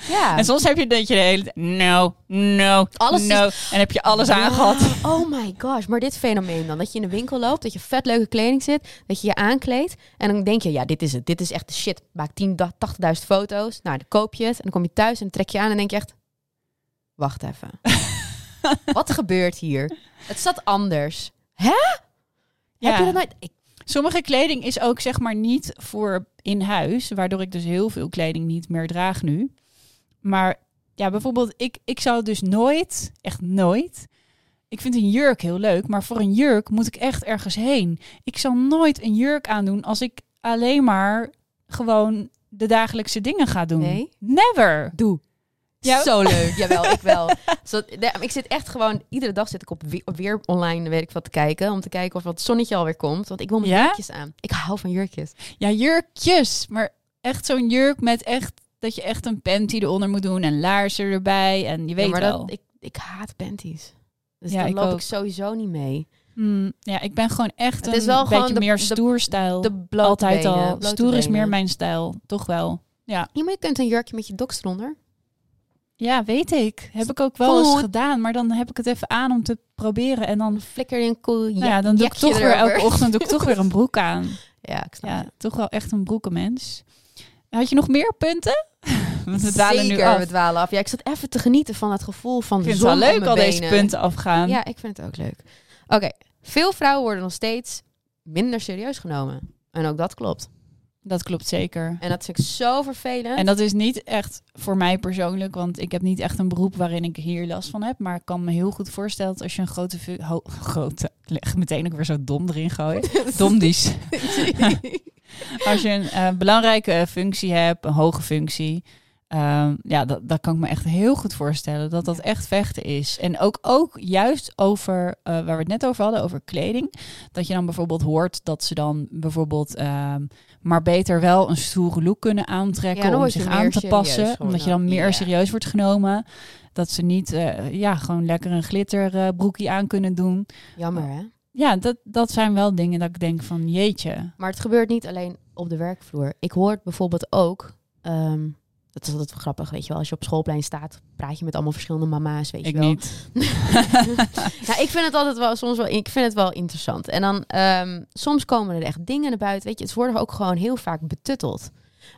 ja. En soms heb je dat je de hele tijd, no, no, Alles is- no. En heb je alles aangehad. Ja, Oh my gosh, maar dit fenomeen dan. Dat je in de winkel loopt, dat je vet leuke kleding zit, dat je je aankleedt. En dan denk je, ja, dit is het. Dit is echt de shit. Maak 10, 80.000 foto's. Nou, dan koop je het. En dan kom je thuis en dan trek je aan en denk je echt... Wacht even. Wat gebeurt hier? Het zat anders. Hè? Ja. Heb je dat nooit... Ik, Sommige kleding is ook zeg maar niet voor in huis. Waardoor ik dus heel veel kleding niet meer draag nu. Maar ja, bijvoorbeeld ik, ik zou dus nooit, echt nooit... ik vind een jurk heel leuk, maar voor een jurk moet ik echt ergens heen. Ik zal nooit een jurk aandoen als ik alleen maar gewoon de dagelijkse dingen ga doen. Nee? Never. Doe. Ja. Zo leuk, jawel, ik wel. Nee, ik zit echt gewoon, iedere dag zit ik op weer, online, weet ik wat, te kijken. Om te kijken of het zonnetje alweer komt. Want ik wil mijn Ja? jurkjes aan. Ik hou van jurkjes. Ja, jurkjes. Maar echt zo'n jurk met echt dat je echt een panty eronder moet doen en laarzen erbij. En je weet Ja, maar wel. dat, ik, ik haat panties. Dus Ja, daar loop ook. ik sowieso niet mee. Hmm, ja, ik ben gewoon echt Het een is wel beetje gewoon de- meer de- stoerstijl. De Altijd al. Stoer is meer mijn stijl. Toch wel. Ja. Ja, maar je kunt een jurkje met je doks eronder. Ja, weet ik. Heb ik ook wel eens gedaan. Maar dan heb ik het even aan om te proberen. En dan, flikker je een cool nou ja, dan doe ik toch weer erover. elke ochtend doe ik toch weer een broek aan. Ja, ik snap Ja, het. toch wel echt een broekenmens. Had je nog meer punten? Want we dwalen nu af. we dwalen af. Ja, ik zat even te genieten van het gevoel van Ik de vind het zon wel leuk al deze punten afgaan. Ja, ik vind het ook leuk. Oké, veel vrouwen worden nog steeds minder serieus genomen. En ook dat klopt. Dat klopt zeker. En dat vind ik zo vervelend. En dat is niet echt voor mij persoonlijk, want ik heb niet echt een beroep waarin ik hier last van heb. Maar ik kan me heel goed voorstellen dat als je een grote, grote, leg meteen ook weer zo dom erin gooit. Domdies. Als je een eh, belangrijke functie hebt, een hoge functie, ehm, ja, dat, dat kan ik me echt heel goed voorstellen dat dat echt vechten is. En ook, ook juist over, eh, waar we het net over hadden, over kleding, dat je dan bijvoorbeeld hoort dat ze dan bijvoorbeeld ehm, maar beter wel een stoere look kunnen aantrekken Ja, om zich aan te passen, omdat je dan meer serieus wordt genomen. Dat ze niet eh, ja, gewoon lekker een glitterbroekje aan kunnen doen. Jammer, hè? Ja, dat, dat zijn wel dingen dat ik denk van jeetje. Maar het gebeurt niet alleen op de werkvloer. Ik hoor bijvoorbeeld ook... ehm, dat is altijd wel grappig, weet je wel. Als je op schoolplein staat, praat je met allemaal verschillende mama's, weet Ik je wel. niet. Ja, ik vind het altijd wel soms wel, ik vind het wel interessant. En dan ehm, soms komen er echt dingen naar buiten. Weet je, het worden ook gewoon heel vaak betutteld.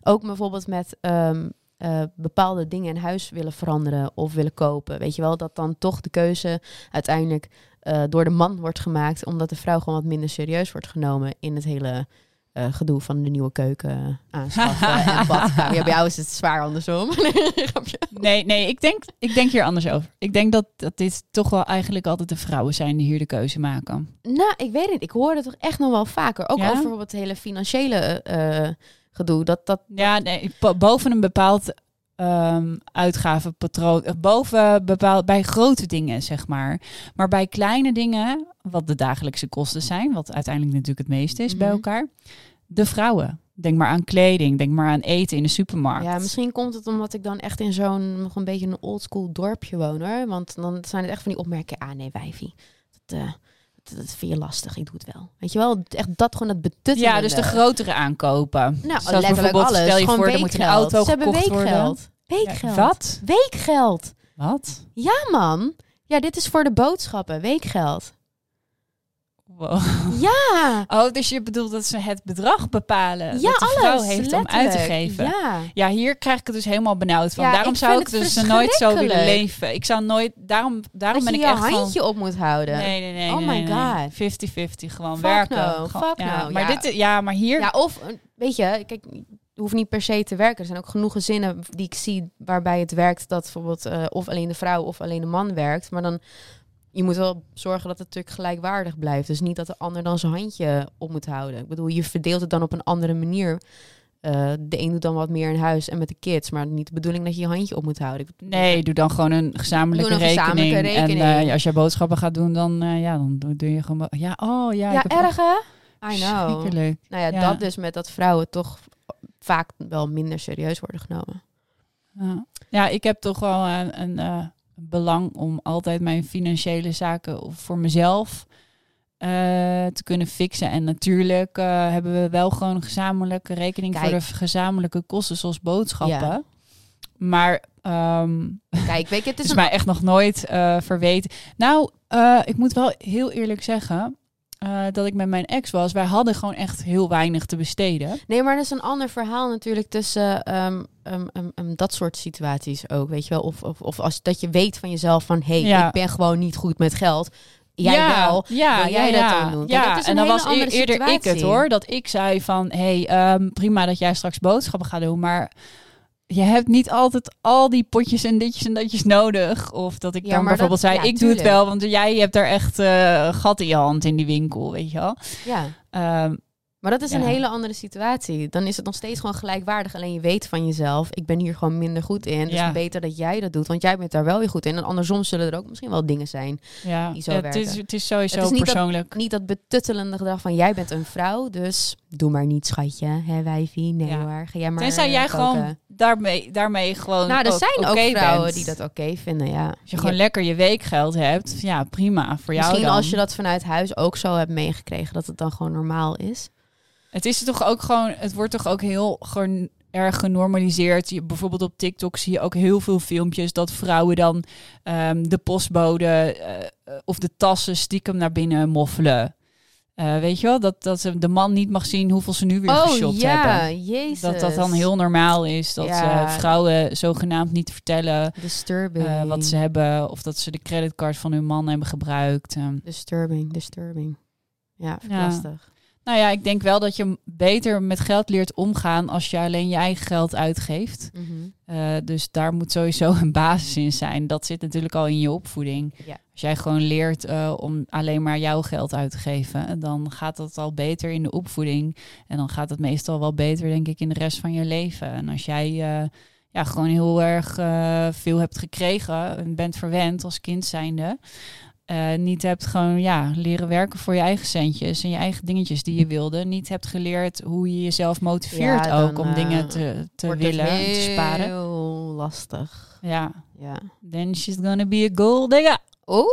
Ook bijvoorbeeld met ehm, eh, bepaalde dingen in huis willen veranderen of willen kopen. Weet je wel, dat dan toch de keuze uiteindelijk eh, door de man wordt gemaakt, omdat de vrouw gewoon wat minder serieus wordt genomen in het hele eh, gedoe van de nieuwe keuken aanschaffen en badkamer. Ja, bij jou is het zwaar andersom. Nee, nee, ik denk, ik denk hier anders over. Ik denk dat, dat dit toch wel eigenlijk altijd de vrouwen zijn die hier de keuze maken. Nou, ik weet het. Ik hoor het toch echt nog wel vaker. Ook Ja? over bijvoorbeeld het hele financiële eh, gedoe. Dat, dat, Ja, nee, bo- boven een bepaald ehm, uitgavenpatroon, eh, boven bepaald, bij grote dingen, zeg maar. Maar bij kleine dingen, wat de dagelijkse kosten zijn, wat uiteindelijk natuurlijk het meeste is bij Mhm. elkaar, de vrouwen. Denk maar aan kleding, denk maar aan eten in de supermarkt. ja, misschien komt het omdat ik dan echt in zo'n nog een beetje een oldschool dorpje woon hoor. Want dan zijn het echt van die opmerkingen. Ah nee, wijfie. Dat, eh, dat, dat vind je lastig. Ik doe het wel. Weet je wel? Echt dat gewoon dat betuttelen. Ja, dus de grotere aankopen. Nou, Zoals letterlijk bijvoorbeeld, alles. Stel je Gewoon voor, moet een auto Ze hebben worden. weekgeld. Weekgeld. Ja, wat? Weekgeld. Wat? Ja man. Ja, dit is voor de boodschappen. Weekgeld. Wow. Ja. Oh, dus je bedoelt dat ze het bedrag bepalen Ja, dat de alles. vrouw heeft om uit te geven. Ja. Ja. hier krijg ik het dus helemaal benauwd van. Ja, daarom ik zou ik het dus nooit zo willen leven. Ik zou nooit, daarom, daarom dat ben je ik je echt handje van... op moet houden. Nee, nee, nee. Oh nee, my God. 50-50, gewoon Fuck werken. no, Gewoon- fuck ja, no, Maar, dit, ja, maar hier... Ja, of eh, weet je, kijk, je hoeft niet per se te werken. Er zijn ook genoeg gezinnen die ik zie waarbij het werkt dat bijvoorbeeld eh, of alleen de vrouw of alleen de man werkt. Maar dan je moet wel zorgen dat het natuurlijk gelijkwaardig blijft. Dus niet dat de ander dan zijn handje op moet houden. Ik bedoel, je verdeelt het dan op een andere manier. Eh, de een doet dan wat meer in huis en met de kids, maar niet de bedoeling dat je je handje op moet houden. Nee, doe dan gewoon een gezamenlijke, Doe een rekening. gezamenlijke rekening. En eh, als je boodschappen gaat doen, dan, eh, ja, dan doe- je gewoon... Ja, oh ja. ja, erg hè? I know. Verschrikkelijk. Nou ja, Ja. dat dus met dat vrouwen toch vaak wel minder serieus worden genomen. Ja. ja, ik heb toch wel een, een belang om altijd mijn financiële zaken voor mezelf eh, te kunnen fixen. En natuurlijk eh, hebben we wel gewoon een gezamenlijke rekening voor de gezamenlijke kosten, zoals boodschappen. Ja. Maar ehm Kijk, weet je, het is is een mij echt nog nooit eh, verweten. Nou, ik moet wel heel eerlijk zeggen eh, dat ik met mijn ex was. Wij hadden gewoon echt heel weinig te besteden. Nee, maar dat is een ander verhaal natuurlijk tussen ehm, ehm, ehm, dat soort situaties ook, weet je wel. Of, of, of als dat je weet van jezelf van, hé, hey, Ja. ik ben gewoon niet goed met geld. Jij ja, wel. Ja, Wil jij ja, dat ja. dan doen? Kijk, Ja, dat is en dan was andere eerder ik het hoor. Dat ik zei van, hé, hey, prima dat jij straks boodschappen gaat doen, maar je hebt niet altijd al die potjes en ditjes en datjes nodig. Of dat ik Ja, dan bijvoorbeeld dat- zei, ja, ik doe het wel, want jij hebt er echt eh gat in je hand in die winkel, weet je wel. Ja. Ehm, Maar dat is een hele andere situatie. Dan is het nog steeds gewoon gelijkwaardig. Alleen je weet van jezelf, ik ben hier gewoon minder goed in. Dus Ja. beter dat jij dat doet, want jij bent daar wel weer goed in. En andersom zullen er ook misschien wel dingen zijn. ja, Die zo het, is, werken. het is sowieso Het is niet dat- persoonlijk. Niet dat betuttelende gedrag van jij bent een vrouw, dus doe maar niet, schatje. Hè, wijfie? Nee Ja. hoor, ga jij maar Tenzij jij koken. gewoon daarmee, daarmee gewoon Nou, er ook zijn ook vrouwen bent. die dat oké vinden, ja. Als je gewoon lekker je weekgeld hebt, ja, prima. Voor jou Misschien dan. als je dat vanuit huis ook zo hebt meegekregen, dat het dan gewoon normaal is. Het is toch ook gewoon, het wordt toch ook heel gewoon erg genormaliseerd. Je, bijvoorbeeld op TikTok zie je ook heel veel filmpjes dat vrouwen dan ehm, de postbode eh, eh, of de tassen stiekem naar binnen moffelen. Eh, weet je wel, dat, dat ze de man niet mag zien hoeveel ze nu weer geshopt Oh, ja, hebben. jezus. Dat dat dan heel normaal is. Dat Ja. vrouwen zogenaamd niet vertellen Disturbing. wat ze hebben. Of dat ze de creditcard van hun man hebben gebruikt. Ehm, Disturbing, disturbing. Ja, Ja. lastig. Nou ja, ik denk wel dat je beter met geld leert omgaan als je alleen je eigen geld uitgeeft. Mhm. Eh, dus daar moet sowieso een basis in zijn. Dat zit natuurlijk al in je opvoeding. Ja. Als jij gewoon leert eh, om alleen maar jouw geld uit te geven, dan gaat dat al beter in de opvoeding. En dan gaat het meestal wel beter, denk ik, in de rest van je leven. En als jij eh, ja, gewoon heel erg eh, veel hebt gekregen en bent verwend als kind zijnde. Eh, niet hebt gewoon ja, leren werken voor je eigen centjes en je eigen dingetjes die je wilde. Niet hebt geleerd hoe je jezelf motiveert Ja, ook om eh, dingen te, te het willen, en te sparen. Heel lastig. Ja, Ja. then she's gonna be a gold digger. Oeh.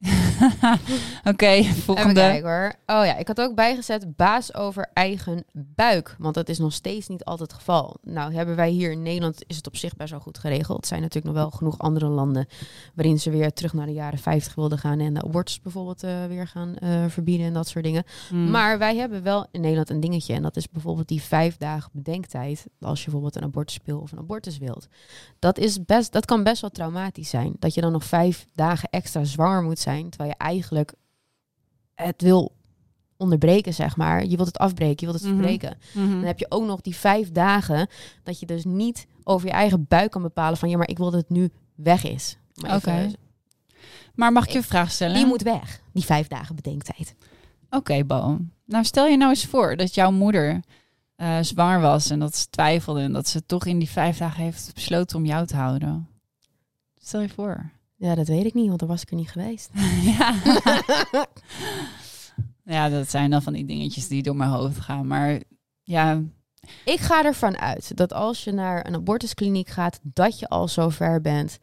Oké, volgende. kijken hoor. Oh ja, ik had ook bijgezet baas over eigen buik. Want dat is nog steeds niet altijd het geval. Nou, hebben wij hier in Nederland is het op zich best wel goed geregeld. Er zijn natuurlijk nog wel genoeg andere landen waarin ze weer terug naar de jaren 50 wilden gaan. En de abortus bijvoorbeeld eh, weer gaan eh, verbieden en dat soort dingen. Hmm. Maar wij hebben wel in Nederland een dingetje. En dat is bijvoorbeeld die vijf dagen bedenktijd. Als je bijvoorbeeld een abortuspil of een abortus wilt. Dat, is best, dat kan best wel traumatisch zijn. Dat je dan nog vijf dagen extra zwanger moet zijn. Terwijl je eigenlijk het wil onderbreken, zeg maar. Je wilt het afbreken, je wilt het Mhm. verbreken. Mhm. Dan heb je ook nog die vijf dagen dat je dus niet over je eigen buik kan bepalen van ja, maar ik wil dat het nu weg is. Oké. Maar mag ik je een vraag stellen? Die moet weg, die vijf dagen bedenktijd. Oké, Bo. Nou, stel je nou eens voor dat jouw moeder zwanger was en dat ze twijfelde en dat ze toch in die vijf dagen heeft besloten om jou te houden. Stel je voor. Ja, dat weet ik niet, want dan was ik er niet geweest. ja. ja, dat zijn dan van die dingetjes die door mijn hoofd gaan. Maar ja, Ik ga ervan uit dat als je naar een abortuskliniek gaat, dat je al zo ver bent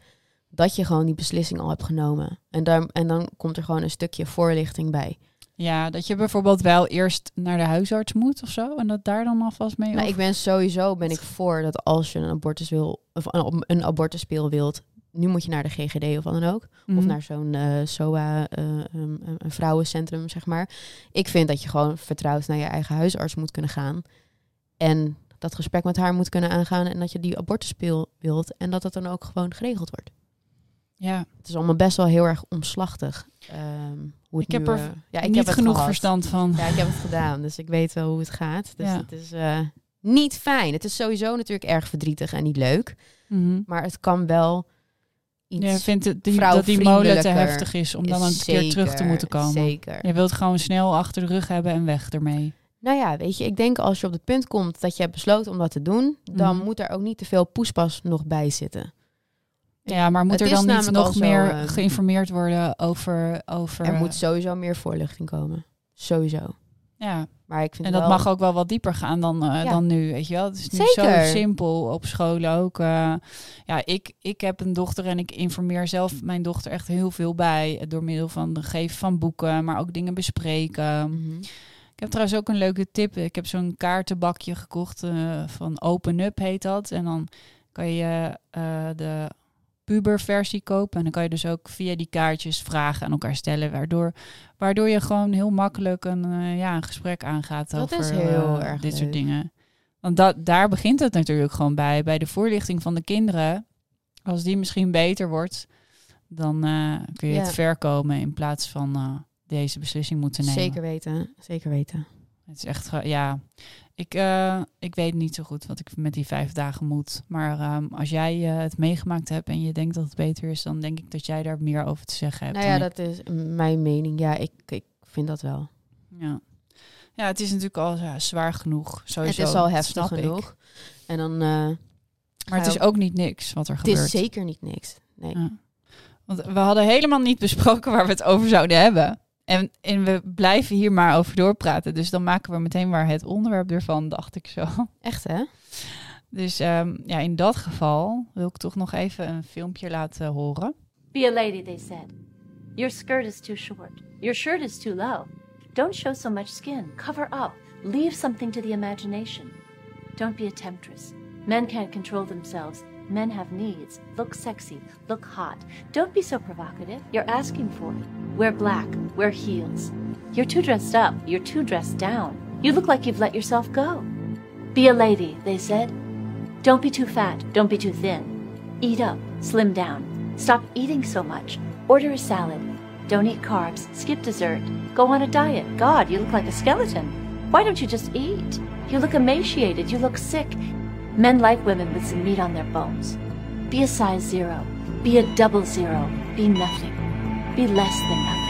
dat je gewoon die beslissing al hebt genomen. En dan, en dan komt er gewoon een stukje voorlichting bij. ja, dat je bijvoorbeeld wel eerst naar de huisarts moet of zo. En dat daar dan alvast mee Nou, over- ik ben sowieso ben ik voor dat als je een abortus wil of een, een abortuspil wilt, nu moet je naar de GGD of wat dan ook. Of Mhm. naar zo'n eh, SOA, eh, een, een vrouwencentrum, zeg maar. Ik vind dat je gewoon vertrouwd naar je eigen huisarts moet kunnen gaan. En dat gesprek met haar moet kunnen aangaan. En dat je die abortuspil wilt. En dat dat dan ook gewoon geregeld wordt. Ja, Het is allemaal best wel heel erg omslachtig. ehm, hoe het Ik heb nu, er eh, ja, ik niet heb genoeg gehad. verstand van. Ja, ik heb het gedaan. Dus ik weet wel hoe het gaat. Dus Ja. het is niet fijn. Het is sowieso natuurlijk erg verdrietig en niet leuk. Mhm. Maar het kan wel iets... Je vindt het, die, dat die molen te heftig is om dan een keer terug te moeten komen. Zeker. Je wilt gewoon snel achter de rug hebben en weg ermee. Nou ja, weet je, ik denk als je op het punt komt dat je hebt besloten om dat te doen, dan Mhm. moet er ook niet te veel poespas nog bij zitten. Ja, maar moet Het er dan niet nog zo, meer eh, geïnformeerd worden over... over Er moet sowieso meer voorlichting komen. Sowieso. Ja. Maar ik vind En dat wel... mag ook wel wat dieper gaan dan, eh, Ja. dan nu, weet je wel. Het is nu Zeker. zo simpel op school ook. eh. ja, ik, ik heb een dochter en ik informeer zelf mijn dochter echt heel veel bij. eh, Door middel van het geven van boeken, maar ook dingen bespreken. Mhm. Ik heb trouwens ook een leuke tip. Ik heb zo'n kaartenbakje gekocht van Open Up heet dat. En dan kan je de puberversie kopen. En dan kan je dus ook via die kaartjes vragen aan elkaar stellen. Waardoor, waardoor je gewoon heel makkelijk een, eh, ja, een gesprek aangaat Dat over is heel eh, erg dit soort dingen. Want dat, daar begint het natuurlijk gewoon bij. Bij de voorlichting van de kinderen. Als die misschien beter wordt, dan eh, kun je Ja. het ver komen in plaats van deze beslissing moeten nemen. Zeker weten. Zeker weten. Het is echt, ja, ik, uh, ik weet niet zo goed wat ik met die vijf dagen moet. Maar um, als jij uh, het meegemaakt hebt en je denkt dat het beter is, dan denk ik dat jij daar meer over te zeggen hebt. Nou ja, dat is mijn mening. Ja, ik, ik vind dat wel. Ja. ja, het is natuurlijk al ja, zwaar genoeg. Sowieso. Het is al heftig genoeg. Ik. En dan. Uh, maar het is ook niet niks wat er het gebeurt. Het is zeker niet niks. Nee. Ja. Want we hadden helemaal niet besproken waar we het over zouden hebben. En, en we blijven hier maar over doorpraten. Dus dan maken we meteen maar het onderwerp ervan, dacht ik zo. Echt hè? Dus um, ja, in dat geval wil ik toch nog even een filmpje laten horen. Be a lady, they said. Your skirt is too short. Your shirt is too low. Don't show so much skin. Cover up. Leave something to the imagination. Don't be a temptress. Men can't control themselves. Men have needs. Look sexy. Look hot. Don't be so provocative. You're asking for it. Wear black. Wear heels. You're too dressed up. You're too dressed down. You look like you've let yourself go. Be a lady, they said. Don't be too fat. Don't be too thin. Eat up. Slim down. Stop eating so much. Order a salad. Don't eat carbs. Skip dessert. Go on a diet. God, you look like a skeleton. Why don't you just eat? You look emaciated. You look sick. Men like women with some meat on their bones. Be a size zero. Be a double zero. Be nothing. Be less than nothing.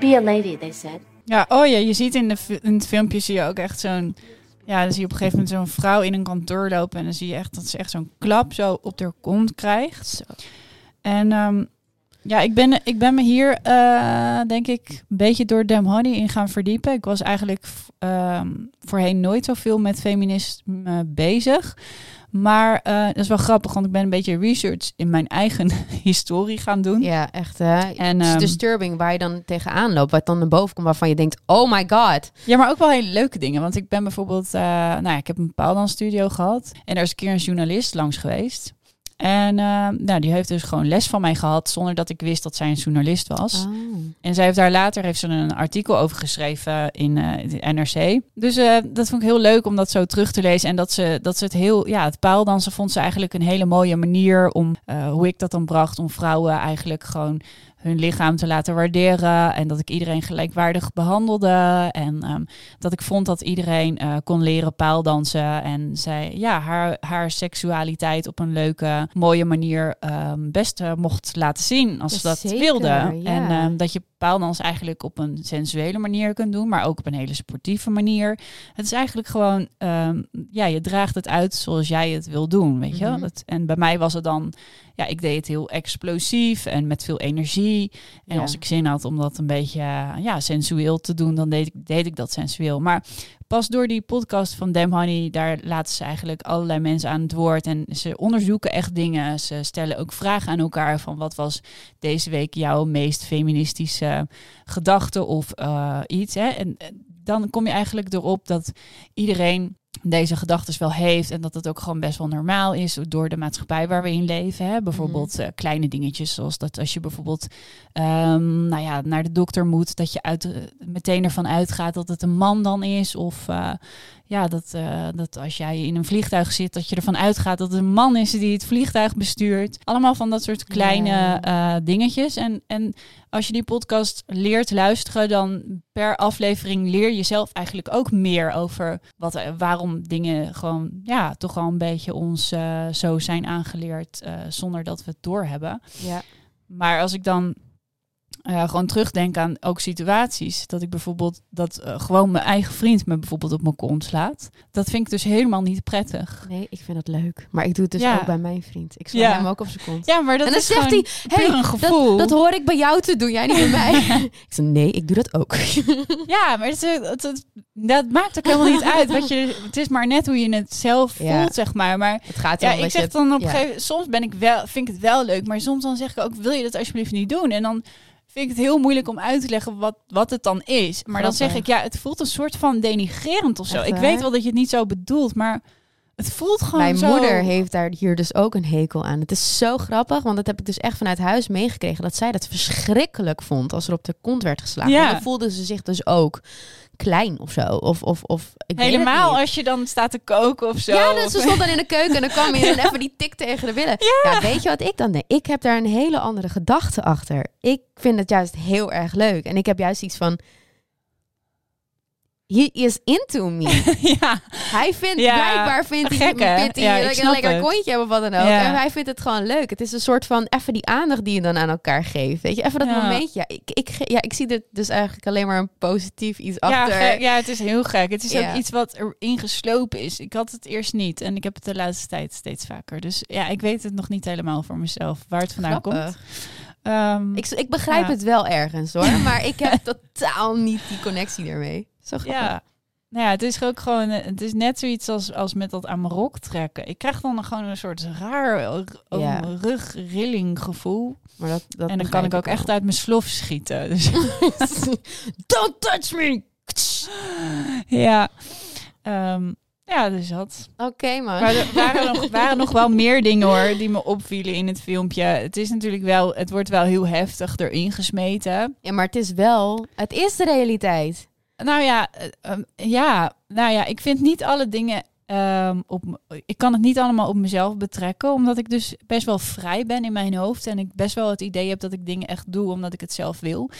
Be a lady, they said. Ja, oh ja, je ziet in, de, in het filmpje zie je ook echt zo'n... Ja, dan zie je op een gegeven moment zo'n vrouw in een kantoor lopen... en dan zie je echt dat ze echt zo'n klap zo op haar kont krijgt. En um, ja, ik ben, ik ben me hier, uh, denk ik, een beetje door Dem Honey in gaan verdiepen. Ik was eigenlijk uh, voorheen nooit zoveel met feminisme bezig. Maar uh, dat is wel grappig, want ik ben een beetje research in mijn eigen historie gaan doen. Ja, echt hè. En, um, disturbing waar je dan tegenaan loopt, wat dan naar boven komt, waarvan je denkt, oh my god. Ja, maar ook wel hele leuke dingen. Want ik ben bijvoorbeeld, uh, nou ja, ik heb een paaldansstudio gehad. En er is een keer een journalist langs geweest. En uh, nou, die heeft dus gewoon les van mij gehad zonder dat ik wist dat zij een journalist was. Oh. En zij heeft daar later heeft ze een artikel over geschreven in uh, de NRC. Dus uh, dat vond ik heel leuk om dat zo terug te lezen. En dat ze, dat ze het heel, ja, het paaldansen vond ze eigenlijk een hele mooie manier om, hoe ik dat dan bracht, om vrouwen eigenlijk gewoon hun lichaam te laten waarderen. En dat ik iedereen gelijkwaardig behandelde. En um, dat ik vond dat iedereen uh, kon leren paaldansen. En zij ja, haar, haar seksualiteit op een leuke, mooie manier um, best uh, mocht laten zien als ze dat Zeker, wilde. Ja. En um, dat je paaldans eigenlijk op een sensuele manier kunt doen, maar ook op een hele sportieve manier. Het is eigenlijk gewoon, ja, je draagt het uit zoals jij het wil doen, weet je. Mm -hmm. het, en bij mij was het dan, ja, ik deed het heel explosief en met veel energie. En ja. als ik zin had om dat een beetje ja, sensueel te doen, dan deed ik, deed ik dat sensueel. Maar pas door die podcast van Dem Honey, daar laten ze eigenlijk allerlei mensen aan het woord. En ze onderzoeken echt dingen. Ze stellen ook vragen aan elkaar van wat was deze week jouw meest feministische gedachte of uh, iets. Hè? En dan kom je eigenlijk erop dat iedereen deze gedachten wel heeft en dat het ook gewoon best wel normaal is door de maatschappij waar we in leven. Hè? Bijvoorbeeld mm. uh, kleine dingetjes zoals dat als je bijvoorbeeld um, nou ja, naar de dokter moet, dat je uit, uh, meteen ervan uitgaat dat het een man dan is. Of uh, ja, dat, dat als jij in een vliegtuig zit, dat je ervan uitgaat dat het een man is die het vliegtuig bestuurt. Allemaal van dat soort kleine yeah. dingetjes. En, en als je die podcast leert luisteren, dan per aflevering leer je zelf eigenlijk ook meer over wat, waarom dingen gewoon, ja, toch wel een beetje ons uh, zo zijn aangeleerd zonder dat we het doorhebben. Ja. Maar als ik dan uh, gewoon terugdenk aan ook situaties. Dat ik bijvoorbeeld dat uh, gewoon mijn eigen vriend me bijvoorbeeld op mijn kont slaat. Dat vind ik dus helemaal niet prettig. Nee, ik vind dat leuk. Maar ik doe het dus ja. ook bij mijn vriend. Ik sla ja. hem ook op zijn kont. Ja, maar dat en dan is zegt hij, hey, een gevoel. Dat, dat, hoor ik bij jou te doen, jij niet bij mij. ik zeg, nee, ik doe dat ook. ja, maar het, het, het, dat maakt ook helemaal niet uit. Wat je, het is maar net hoe je het zelf voelt, zeg maar. Maar het gaat ja, ik zeg dan op een gegeven soms ben ik wel, vind ik het wel leuk. Maar soms dan zeg ik ook, wil je dat alsjeblieft niet doen? En dan vind ik het heel moeilijk om uit te leggen wat, wat het dan is. Maar dan zeg ik, ja, het voelt een soort van denigrerend of zo. Echt, ik weet wel dat je het niet zo bedoelt, maar het voelt gewoon Mijn zo... moeder heeft daar hier dus ook een hekel aan. Het is zo grappig, want dat heb ik dus echt vanuit huis meegekregen. Dat zij dat verschrikkelijk vond als er op de kont werd geslagen. Ja. En dan voelde ze zich dus ook klein of zo. Of, of, of, ik Helemaal als je dan staat te koken of zo. Ja, dus ze stond dan in de keuken en dan kwam je en even die tik tegen de billen. Ja. ja. weet je wat ik dan denk? Ik heb daar een hele andere gedachte achter. Ik vind het juist heel erg leuk. En ik heb juist iets van... he is into me. ja. Hij vindt, Ja, blijkbaar vindt hij gek, vindt hij Ja, een lekker het. kontje heb of wat dan ook. Ja. En hij vindt het gewoon leuk. Het is een soort van even die aandacht die je dan aan elkaar geeft. Weet je, even dat momentje. Ja, ik, ik, ja, ik zie er dus eigenlijk alleen maar een positief iets achter. gek. ja, het is heel gek. Het is ook iets wat erin geslopen is. Ik had het eerst niet en ik heb het de laatste tijd steeds vaker. Dus ja, ik weet het nog niet helemaal voor mezelf waar het vandaan komt. Ehm, Ik, ik begrijp het wel ergens hoor, maar ik heb totaal niet die connectie ermee. Zo grappig. ja. Nou ja, het is ook gewoon, eh, het is net zoiets als, als met dat aan mijn rok trekken. Ik krijg dan gewoon een soort raar Ja. mijn rug rilling gevoel. Maar dat, dat en dan kan ik ook echt uit mijn slof schieten. Dus Don't touch me! ja, Ehm, ja, dus dat. Oké man. Maar er waren nog, waren nog wel meer dingen hoor die me opvielen in het filmpje. Het is natuurlijk wel, het wordt wel heel heftig erin gesmeten. Ja, maar het is wel, het is de realiteit. Nou ja, eh, ehm, ja, nou ja, ik vind niet alle dingen ehm, op. Ik kan het niet allemaal op mezelf betrekken, omdat ik dus best wel vrij ben in mijn hoofd en ik best wel het idee heb dat ik dingen echt doe omdat ik het zelf wil.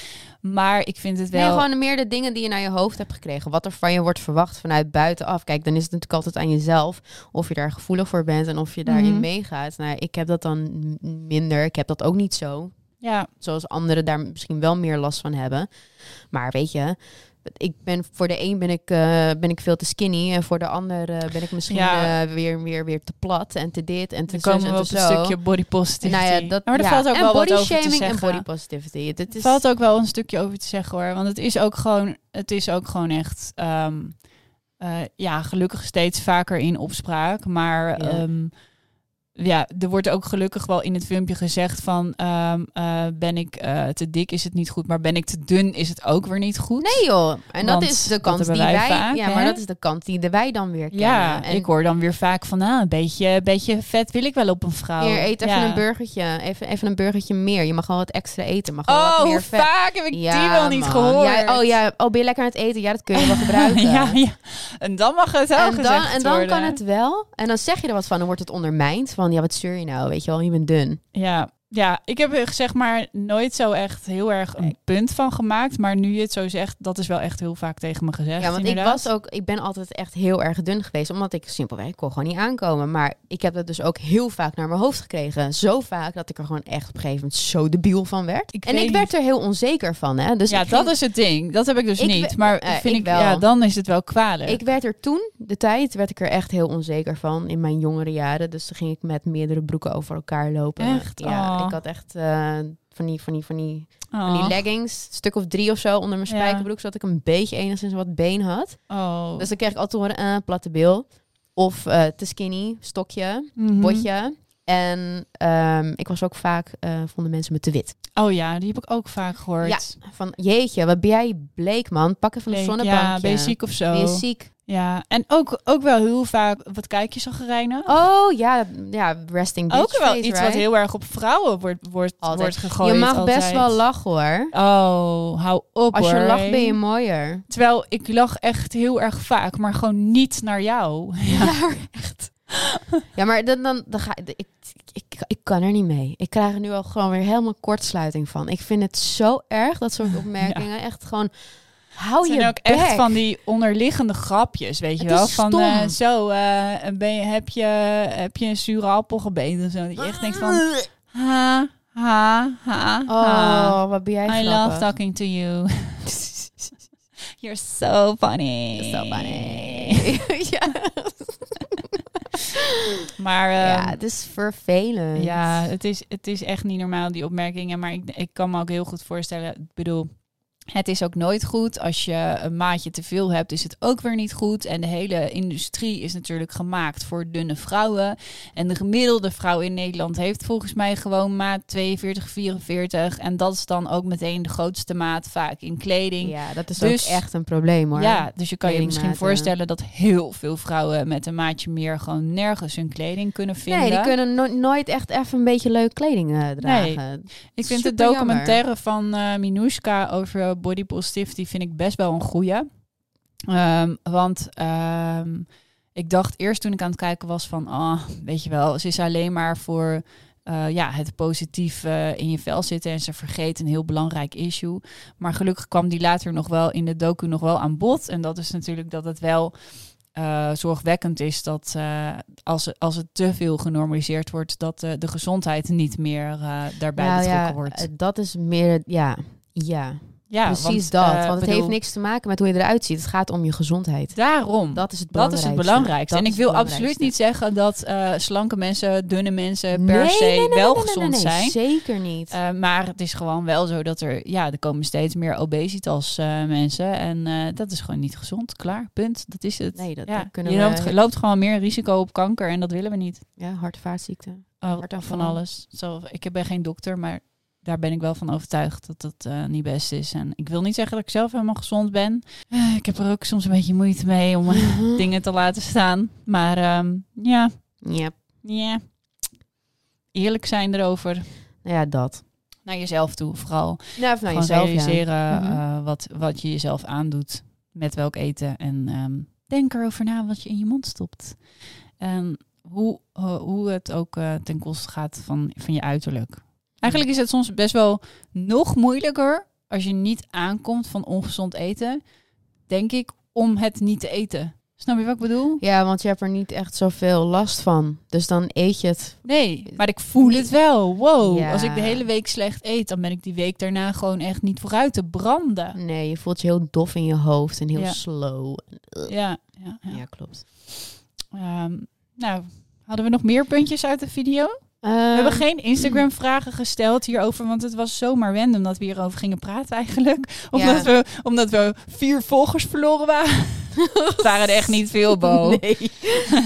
Maar ik vind het wel. Nee, gewoon meer de dingen die je naar je hoofd hebt gekregen. Wat er van je wordt verwacht vanuit buitenaf. Kijk, dan is het natuurlijk altijd aan jezelf of je daar gevoelig voor bent en of je daarin Mhm. meegaat. Nou, ik heb dat dan minder. Ik heb dat ook niet zo. Ja, Zoals anderen daar misschien wel meer last van hebben. Maar weet je, ik ben voor de een ben ik, eh, ben ik veel te skinny en voor de ander eh, ben ik misschien Ja. eh, weer, weer, weer te plat en te dit en te dan zus komen en we op een zo. stukje body positivity. Nou ja, dat, maar er ja. valt ook en wel body wat over te shaming en body positivity. Het Er is, valt ook wel een stukje over te zeggen hoor. Want het is ook gewoon, het is ook gewoon echt, ehm, eh, ja, gelukkig steeds vaker in opspraak. Maar Ja. Ja. er wordt ook gelukkig wel in het filmpje gezegd van, ehm, eh, ben ik eh, te dik is het niet goed, maar ben ik te dun is het ook weer niet goed. Nee joh, en dat is de kant die wij vaak, ja, hè? maar dat is de kant die de wij dan weer kennen. Ja, en ik hoor dan weer vaak van, ah, een beetje, beetje vet wil ik wel op een vrouw. Hier, eet even Ja. een burgertje, even, even een burgertje meer. Je mag gewoon wat extra eten, mag gewoon Oh, wat hoe meer vet. vaak heb ik Ja, die wel niet man. gehoord? Ja, oh ja, oh ben je lekker aan het eten? Ja, dat kun je wel gebruiken. ja, ja. En dan mag het wel En dan, en dan worden. kan het wel. En dan zeg je er wat van, dan wordt het ondermijnd. Van, ja, wat stuur je nou? Weet je wel, je bent dun. Ja, ja, ik heb er zeg maar nooit zo echt heel erg een punt van gemaakt. Maar nu je het zo zegt, dat is wel echt heel vaak tegen me gezegd. Ja, want ik was ook, ik ben altijd echt heel erg dun geweest, omdat ik simpelweg ik kon gewoon niet aankomen. Maar ik heb dat dus ook heel vaak naar mijn hoofd gekregen. Zo vaak dat ik er gewoon echt op een gegeven moment zo debiel van werd. Ik en ik werd er heel onzeker van, hè? Dus ja, dat ging- is het ding. Dat heb ik dus Ik niet. Maar eh, vind ik ik, wel. ja, dan is het wel kwalijk. Ik werd er toen, de tijd, werd ik er echt heel onzeker van in mijn jongere jaren. Dus dan ging ik met meerdere broeken over elkaar lopen. Echt? Ja, Oh. Ik had echt eh, van, die, van, die, van, die, van die oh. leggings, stuk of drie of zo onder mijn Ja. spijkerbroek, zodat ik een beetje enigszins wat been had. oh. Dus dan kreeg ik altijd horen, eh, platte bil. Of eh, te skinny, stokje, Mhm. botje. En ehm, ik was ook vaak, eh, vonden mensen me te wit. Oh ja, die heb ik ook vaak gehoord. Ja, Van, jeetje, wat ben jij bleek, man. Pak even een zonnebankje. Ja, ben je ziek of zo? Ben je ziek? Ja, en ook, ook wel heel vaak, wat kijk je zo gerijnen? Oh ja, ja resting bitch ook wel face, iets right? wat heel erg op vrouwen wordt, wordt, Altijd. wordt gegooid. Je mag altijd. best wel lachen hoor. Oh, hou op Als je hoor. lacht ben je mooier. Terwijl ik lach echt heel erg vaak, maar gewoon niet naar jou. Ja, echt. Ja, maar dan, dan, dan ga ik, ik, ik, ik kan er niet mee. Ik krijg er nu al gewoon weer helemaal kortsluiting van. Ik vind het zo erg, dat soort opmerkingen. Echt gewoon, hou Het zijn je ook echt van die onderliggende grapjes, weet je wel? Van eh, zo, eh, ben je, heb, je, heb je een zure appel gebeten of zo? Dat je echt denkt van, ha, ha, ha, ha. Oh, wat ben jij I grappig. love talking to you. You're so funny. So funny. ja. Maar ja, ehm, het is vervelend. Ja, het is, het is echt niet normaal, die opmerkingen. Maar ik, ik kan me ook heel goed voorstellen. Ik bedoel, het is ook nooit goed. Als je een maatje te veel hebt, is het ook weer niet goed. En de hele industrie is natuurlijk gemaakt voor dunne vrouwen. En de gemiddelde vrouw in Nederland heeft volgens mij gewoon maat 42, 44. En dat is dan ook meteen de grootste maat, vaak in kleding. Ja, dat is Dus- ook echt een probleem hoor. Ja, dus je kan je misschien voorstellen dat heel veel vrouwen met een maatje meer gewoon nergens hun kleding kunnen vinden. Nee, die kunnen no- nooit echt even een beetje leuke kleding eh, dragen. Ik vind de jammer. documentaire van Minouska over body positivity vind ik best wel een goeie. Ehm, want ehm, ik dacht eerst toen ik aan het kijken was van, ah, weet je wel, ze is alleen maar voor eh, ja, het positief eh, in je vel zitten. En ze vergeet een heel belangrijk issue. Maar gelukkig kwam die later nog wel in de docu nog wel aan bod. En dat is natuurlijk dat het wel uh, zorgwekkend is dat als, als het te veel genormaliseerd wordt, dat de gezondheid niet meer daarbij nou, betrokken ja, wordt. Dat is meer, ja, ja. Ja, precies dat. Uh, want het heeft niks te maken met hoe je eruit ziet. Het gaat om je gezondheid. Daarom. Dat is het belangrijkste. Dat is het belangrijkste. en ik wil absoluut niet zeggen dat uh, slanke mensen, dunne mensen per se wel gezond zijn. Zeker niet. Uh, maar het is gewoon wel zo dat er, ja, er komen steeds meer obesitas mensen. En dat is gewoon niet gezond. Klaar, punt. Dat is het. Nee, dat ja. kunnen je we... loopt, loopt, gewoon meer risico op kanker en dat willen we niet. Ja, hart- vaatziekten. Oh, van alles. Zo, ik ben geen dokter, maar daar ben ik wel van overtuigd dat dat uh, niet best is. En ik wil niet zeggen dat ik zelf helemaal gezond ben. Uh, ik heb er ook soms een beetje moeite mee om uh, dingen te laten staan. Maar um, ja. Yep. Ja. Eerlijk zijn erover. Nou ja, dat. Naar jezelf toe, vooral. Ja, naar jezelf, realiseren ja. Mhm. wat, wat je jezelf aandoet. Met welk eten. En um, denk erover na wat je in je mond stopt. En hoe, hoe het ook ten koste gaat van, van je uiterlijk. Eigenlijk is het soms best wel nog moeilijker als je niet aankomt van ongezond eten, denk ik, om het niet te eten. Snap je wat ik bedoel? Ja, want je hebt er niet echt zoveel last van. Dus dan eet je het. Nee, maar ik voel het wel. Wow. Als ik de hele week slecht eet, dan ben ik die week daarna gewoon echt niet vooruit te branden. Nee, je voelt je heel dof in je hoofd en heel slow. Ja, ja, ja. ja klopt. Um, nou, hadden we nog meer puntjes uit de video? We hebben ehm, geen Instagram-vragen gesteld hierover, want het was zomaar random dat we hierover gingen praten eigenlijk. Omdat, we, omdat we vier volgers verloren waren. het waren er echt niet veel, Bo. Nee.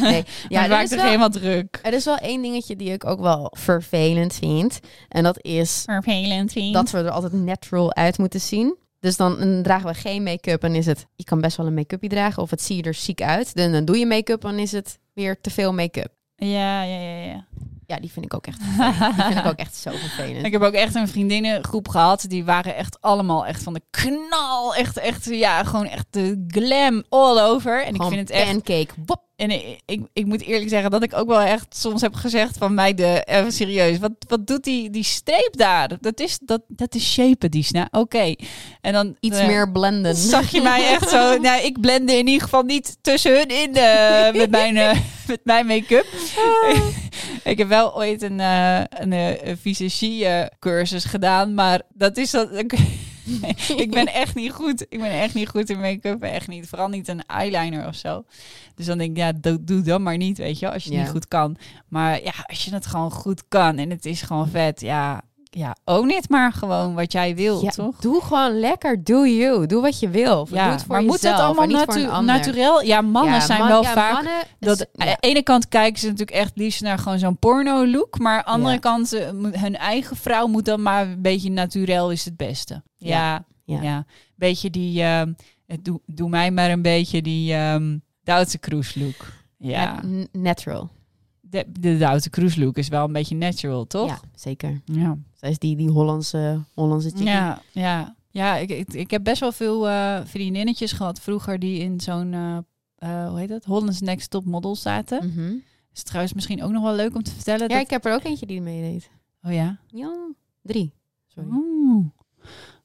nee. Ja, het maakt er helemaal druk. Er is wel één dingetje die ik ook wel vervelend vind. En dat is... Vervelend vind. Dat we er altijd natural uit moeten zien. Dus dan, dragen we geen make-up en is het... Je kan best wel een make-upje dragen of het zie je er ziek uit. Dan, dan doe je make-up en is het weer te veel make-up. Ja, ja, ja, ja. Ja, die vind ik ook echt Die vind ik ook echt zo vervelend. Ik heb ook echt een vriendinnengroep gehad. Die waren echt allemaal echt van de knal. Echt, echt, ja, gewoon echt de glam all over. En ik vind het echt... pancake. Bop. En ik, ik, ik, moet eerlijk zeggen dat ik ook wel echt soms heb gezegd van mij de even serieus. Wat, wat doet die, die streep daar? Dat is, dat, dat is shapen, die nou Oké. En dan iets uh, meer blenden. Zag je mij echt zo? nou, ik blende in ieder geval niet tussen hun in uh, met mijn, uh, met mijn make-up. Ik heb wel ooit een, een, een visagie cursus gedaan, maar dat is dat. ik ben echt niet goed. Ik ben echt niet goed in make-up. Echt niet. Vooral niet een eyeliner of zo. Dus dan denk ik, ja, doe, doe dan maar niet, weet je, als je het niet goed kan. Maar ja, als je het gewoon goed kan en het is gewoon vet, ja, ja, ook niet maar gewoon wat jij wil, ja, toch? Doe gewoon lekker, do you. Doe wat je wil. Ja, doe het voor maar moet het allemaal natu natuurlijk? Ja, mannen zijn wel vaak... Mannen, dat, aan de ene kant kijken ze natuurlijk echt liefst naar gewoon zo'n porno-look. Maar aan de andere kant, hun eigen vrouw moet dan maar een beetje natuurlijk is het beste. Ja, ja. Beetje die... Uh, doe, doe mij maar een beetje die um, Duitse cruise look. Ja. Natural de, de Duitse cruise look is wel een beetje natural, toch? Ja, zeker. Ja. Zij is die, die Hollandse, Hollandse. Ja, ja. Ja, ik, ik, ik heb best wel veel uh, vriendinnetjes gehad vroeger die in zo'n, uh, hoe heet dat, Holland's Next Top Model zaten. Mm Is trouwens misschien ook nog wel leuk om te vertellen. Ja, ik heb er ook eentje die meedeed. Oh ja? Ja, drie. Sorry. Oeh.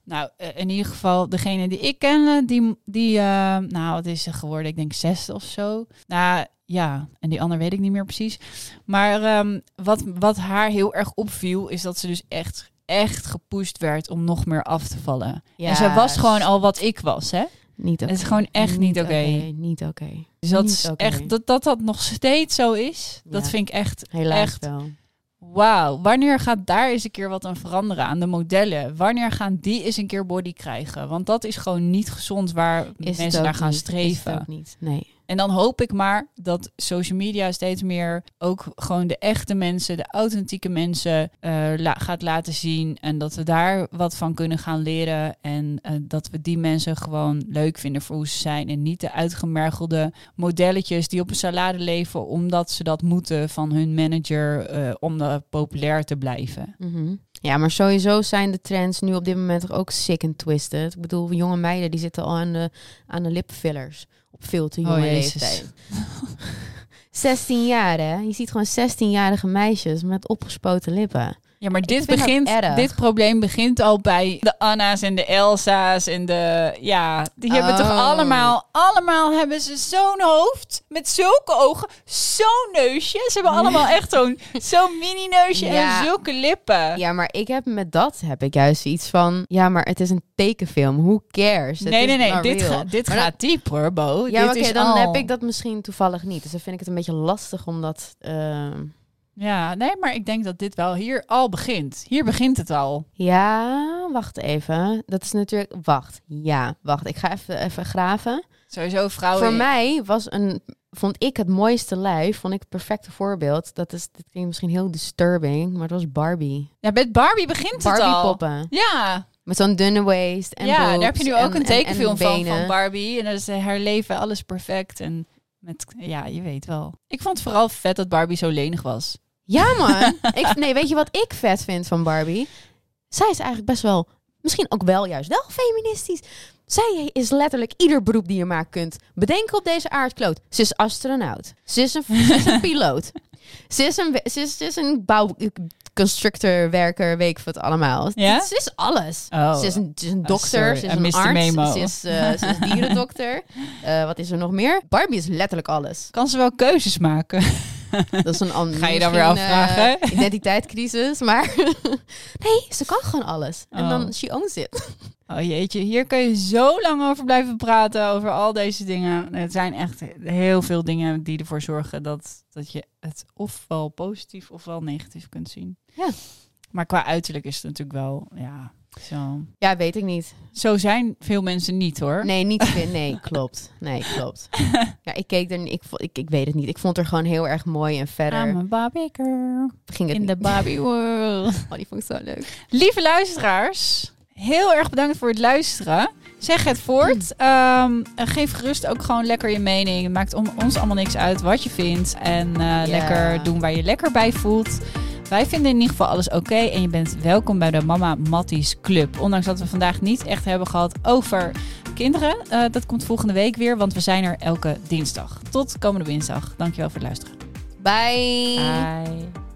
Nou, in ieder geval, degene die ik kende, die, die nou, wat is ze geworden? Ik denk zes of zo. Nou, ja, en die ander weet ik niet meer precies. Maar ehm, wat, wat haar heel erg opviel, is dat ze dus echt, echt gepusht werd om nog meer af te vallen. Ja, en ze was gewoon al wat ik was, hè? Niet oké. Het is gewoon echt niet oké. Niet oké. Dus dat is echt dat, dat dat nog steeds zo is. Dat vind ik echt Helaas echt wel. Wauw, wanneer gaat daar eens een keer wat aan veranderen aan de modellen? Wanneer gaan die eens een keer body krijgen? Want dat is gewoon niet gezond waar mensen naar gaan streven. Is ook niet. Nee. En dan hoop ik maar dat social media steeds meer ook gewoon de echte mensen, de authentieke mensen uh, gaat laten zien. En dat we daar wat van kunnen gaan leren. En uh, dat we die mensen gewoon leuk vinden voor hoe ze zijn. En niet de uitgemergelde modelletjes die op een salade leven omdat ze dat moeten van hun manager uh, om populair te blijven. -hmm. Ja, maar sowieso zijn de trends nu op dit moment ook sick en twisted. Ik bedoel, jonge meiden die zitten al aan de, aan de lipfillers op veel te jonge oh, leeftijd. 16 jaar, hè? Je ziet gewoon 16-jarige meisjes met opgespoten lippen. Ja, maar dit, begint, dit probleem begint al bij de Anna's en de Elsa's en de... Ja, die hebben toch Oh. allemaal... Allemaal hebben ze zo'n hoofd met zulke ogen, zo'n neusje. Ze hebben allemaal echt zo'n zo'n mini-neusje Ja. en zulke lippen. Ja, maar ik heb met dat heb ik juist iets van... Ja, maar het is een tekenfilm. Who cares? Het nee, nee, nee. Dit, ga- dit Maar gaat diep hoor, Bo. Ja, oké, dan al- heb ik dat misschien toevallig niet. Dus dan vind ik het een beetje lastig om dat... ehm, Ja, nee, maar ik denk dat dit wel hier al begint. Hier begint het al. Ja, wacht even. Dat is natuurlijk... Wacht. Ja, wacht. Ik ga even, even graven. Sowieso vrouwen... Voor mij was een... Vond ik het mooiste lijf, vond ik het perfecte voorbeeld. Dat is, dit klinkt misschien heel disturbing, maar het was Barbie. Ja, met Barbie begint het Barbie al. poppen. Ja, Met zo'n dunne waist en ja daar heb je nu en- ook een en- tekenfilm en van, van Barbie. En dat is haar leven, alles perfect. En met, ja, je weet wel. Ik vond het vooral vet dat Barbie zo lenig was. Ja, man. ik, nee, weet je wat ik vet vind van Barbie? Zij is eigenlijk best wel, misschien ook wel juist wel feministisch. Zij is letterlijk ieder beroep die je maar kunt bedenken op deze aardkloot. Ze is astronaut. Ze is een, ze is een piloot. Ze is een, ze is, ze is een bouwconstructor, werker, weet ik wat allemaal. Ja? Ze is alles. Oh. Ze is een, ze is een Oh, dokter, ze is I een arts, memo. ze is, eh, ze is dierendokter. Eh, wat is er nog meer? Barbie is letterlijk alles. Kan ze wel keuzes maken? Dat is een ander. Ga je dan weer afvragen? eh, identiteitscrisis, maar nee, ze kan gewoon alles. En Oh. dan she owns it. Oh jeetje, hier kan je zo lang over blijven praten, over al deze dingen. Het zijn echt heel veel dingen die ervoor zorgen dat, dat je het ofwel positief ofwel negatief kunt zien. Ja. Maar qua uiterlijk is het natuurlijk wel, ja, zo. Ja, weet ik niet. Zo zijn veel mensen niet hoor. Nee, niet veel. Nee, klopt. Nee, klopt. Ja, ik keek er. Ik, ik, ik weet het niet. Ik vond er gewoon heel erg mooi en verder I'm a Barbie girl ging het in the niet. Barbie world. Oh, die vond ik zo leuk. Lieve luisteraars, heel erg bedankt voor het luisteren. Zeg het voort. Ehm, en geef gerust ook gewoon lekker je mening. Het maakt om, ons allemaal niks uit wat je vindt. En eh, lekker doen waar je lekker bij voelt. Wij vinden in ieder geval alles oké. en je bent welkom bij de Mama Matties Club. Ondanks dat we vandaag niet echt hebben gehad over kinderen. Eh, dat komt volgende week weer, want we zijn er elke dinsdag. Tot komende dinsdag. Dankjewel voor het luisteren. Bye. Bye.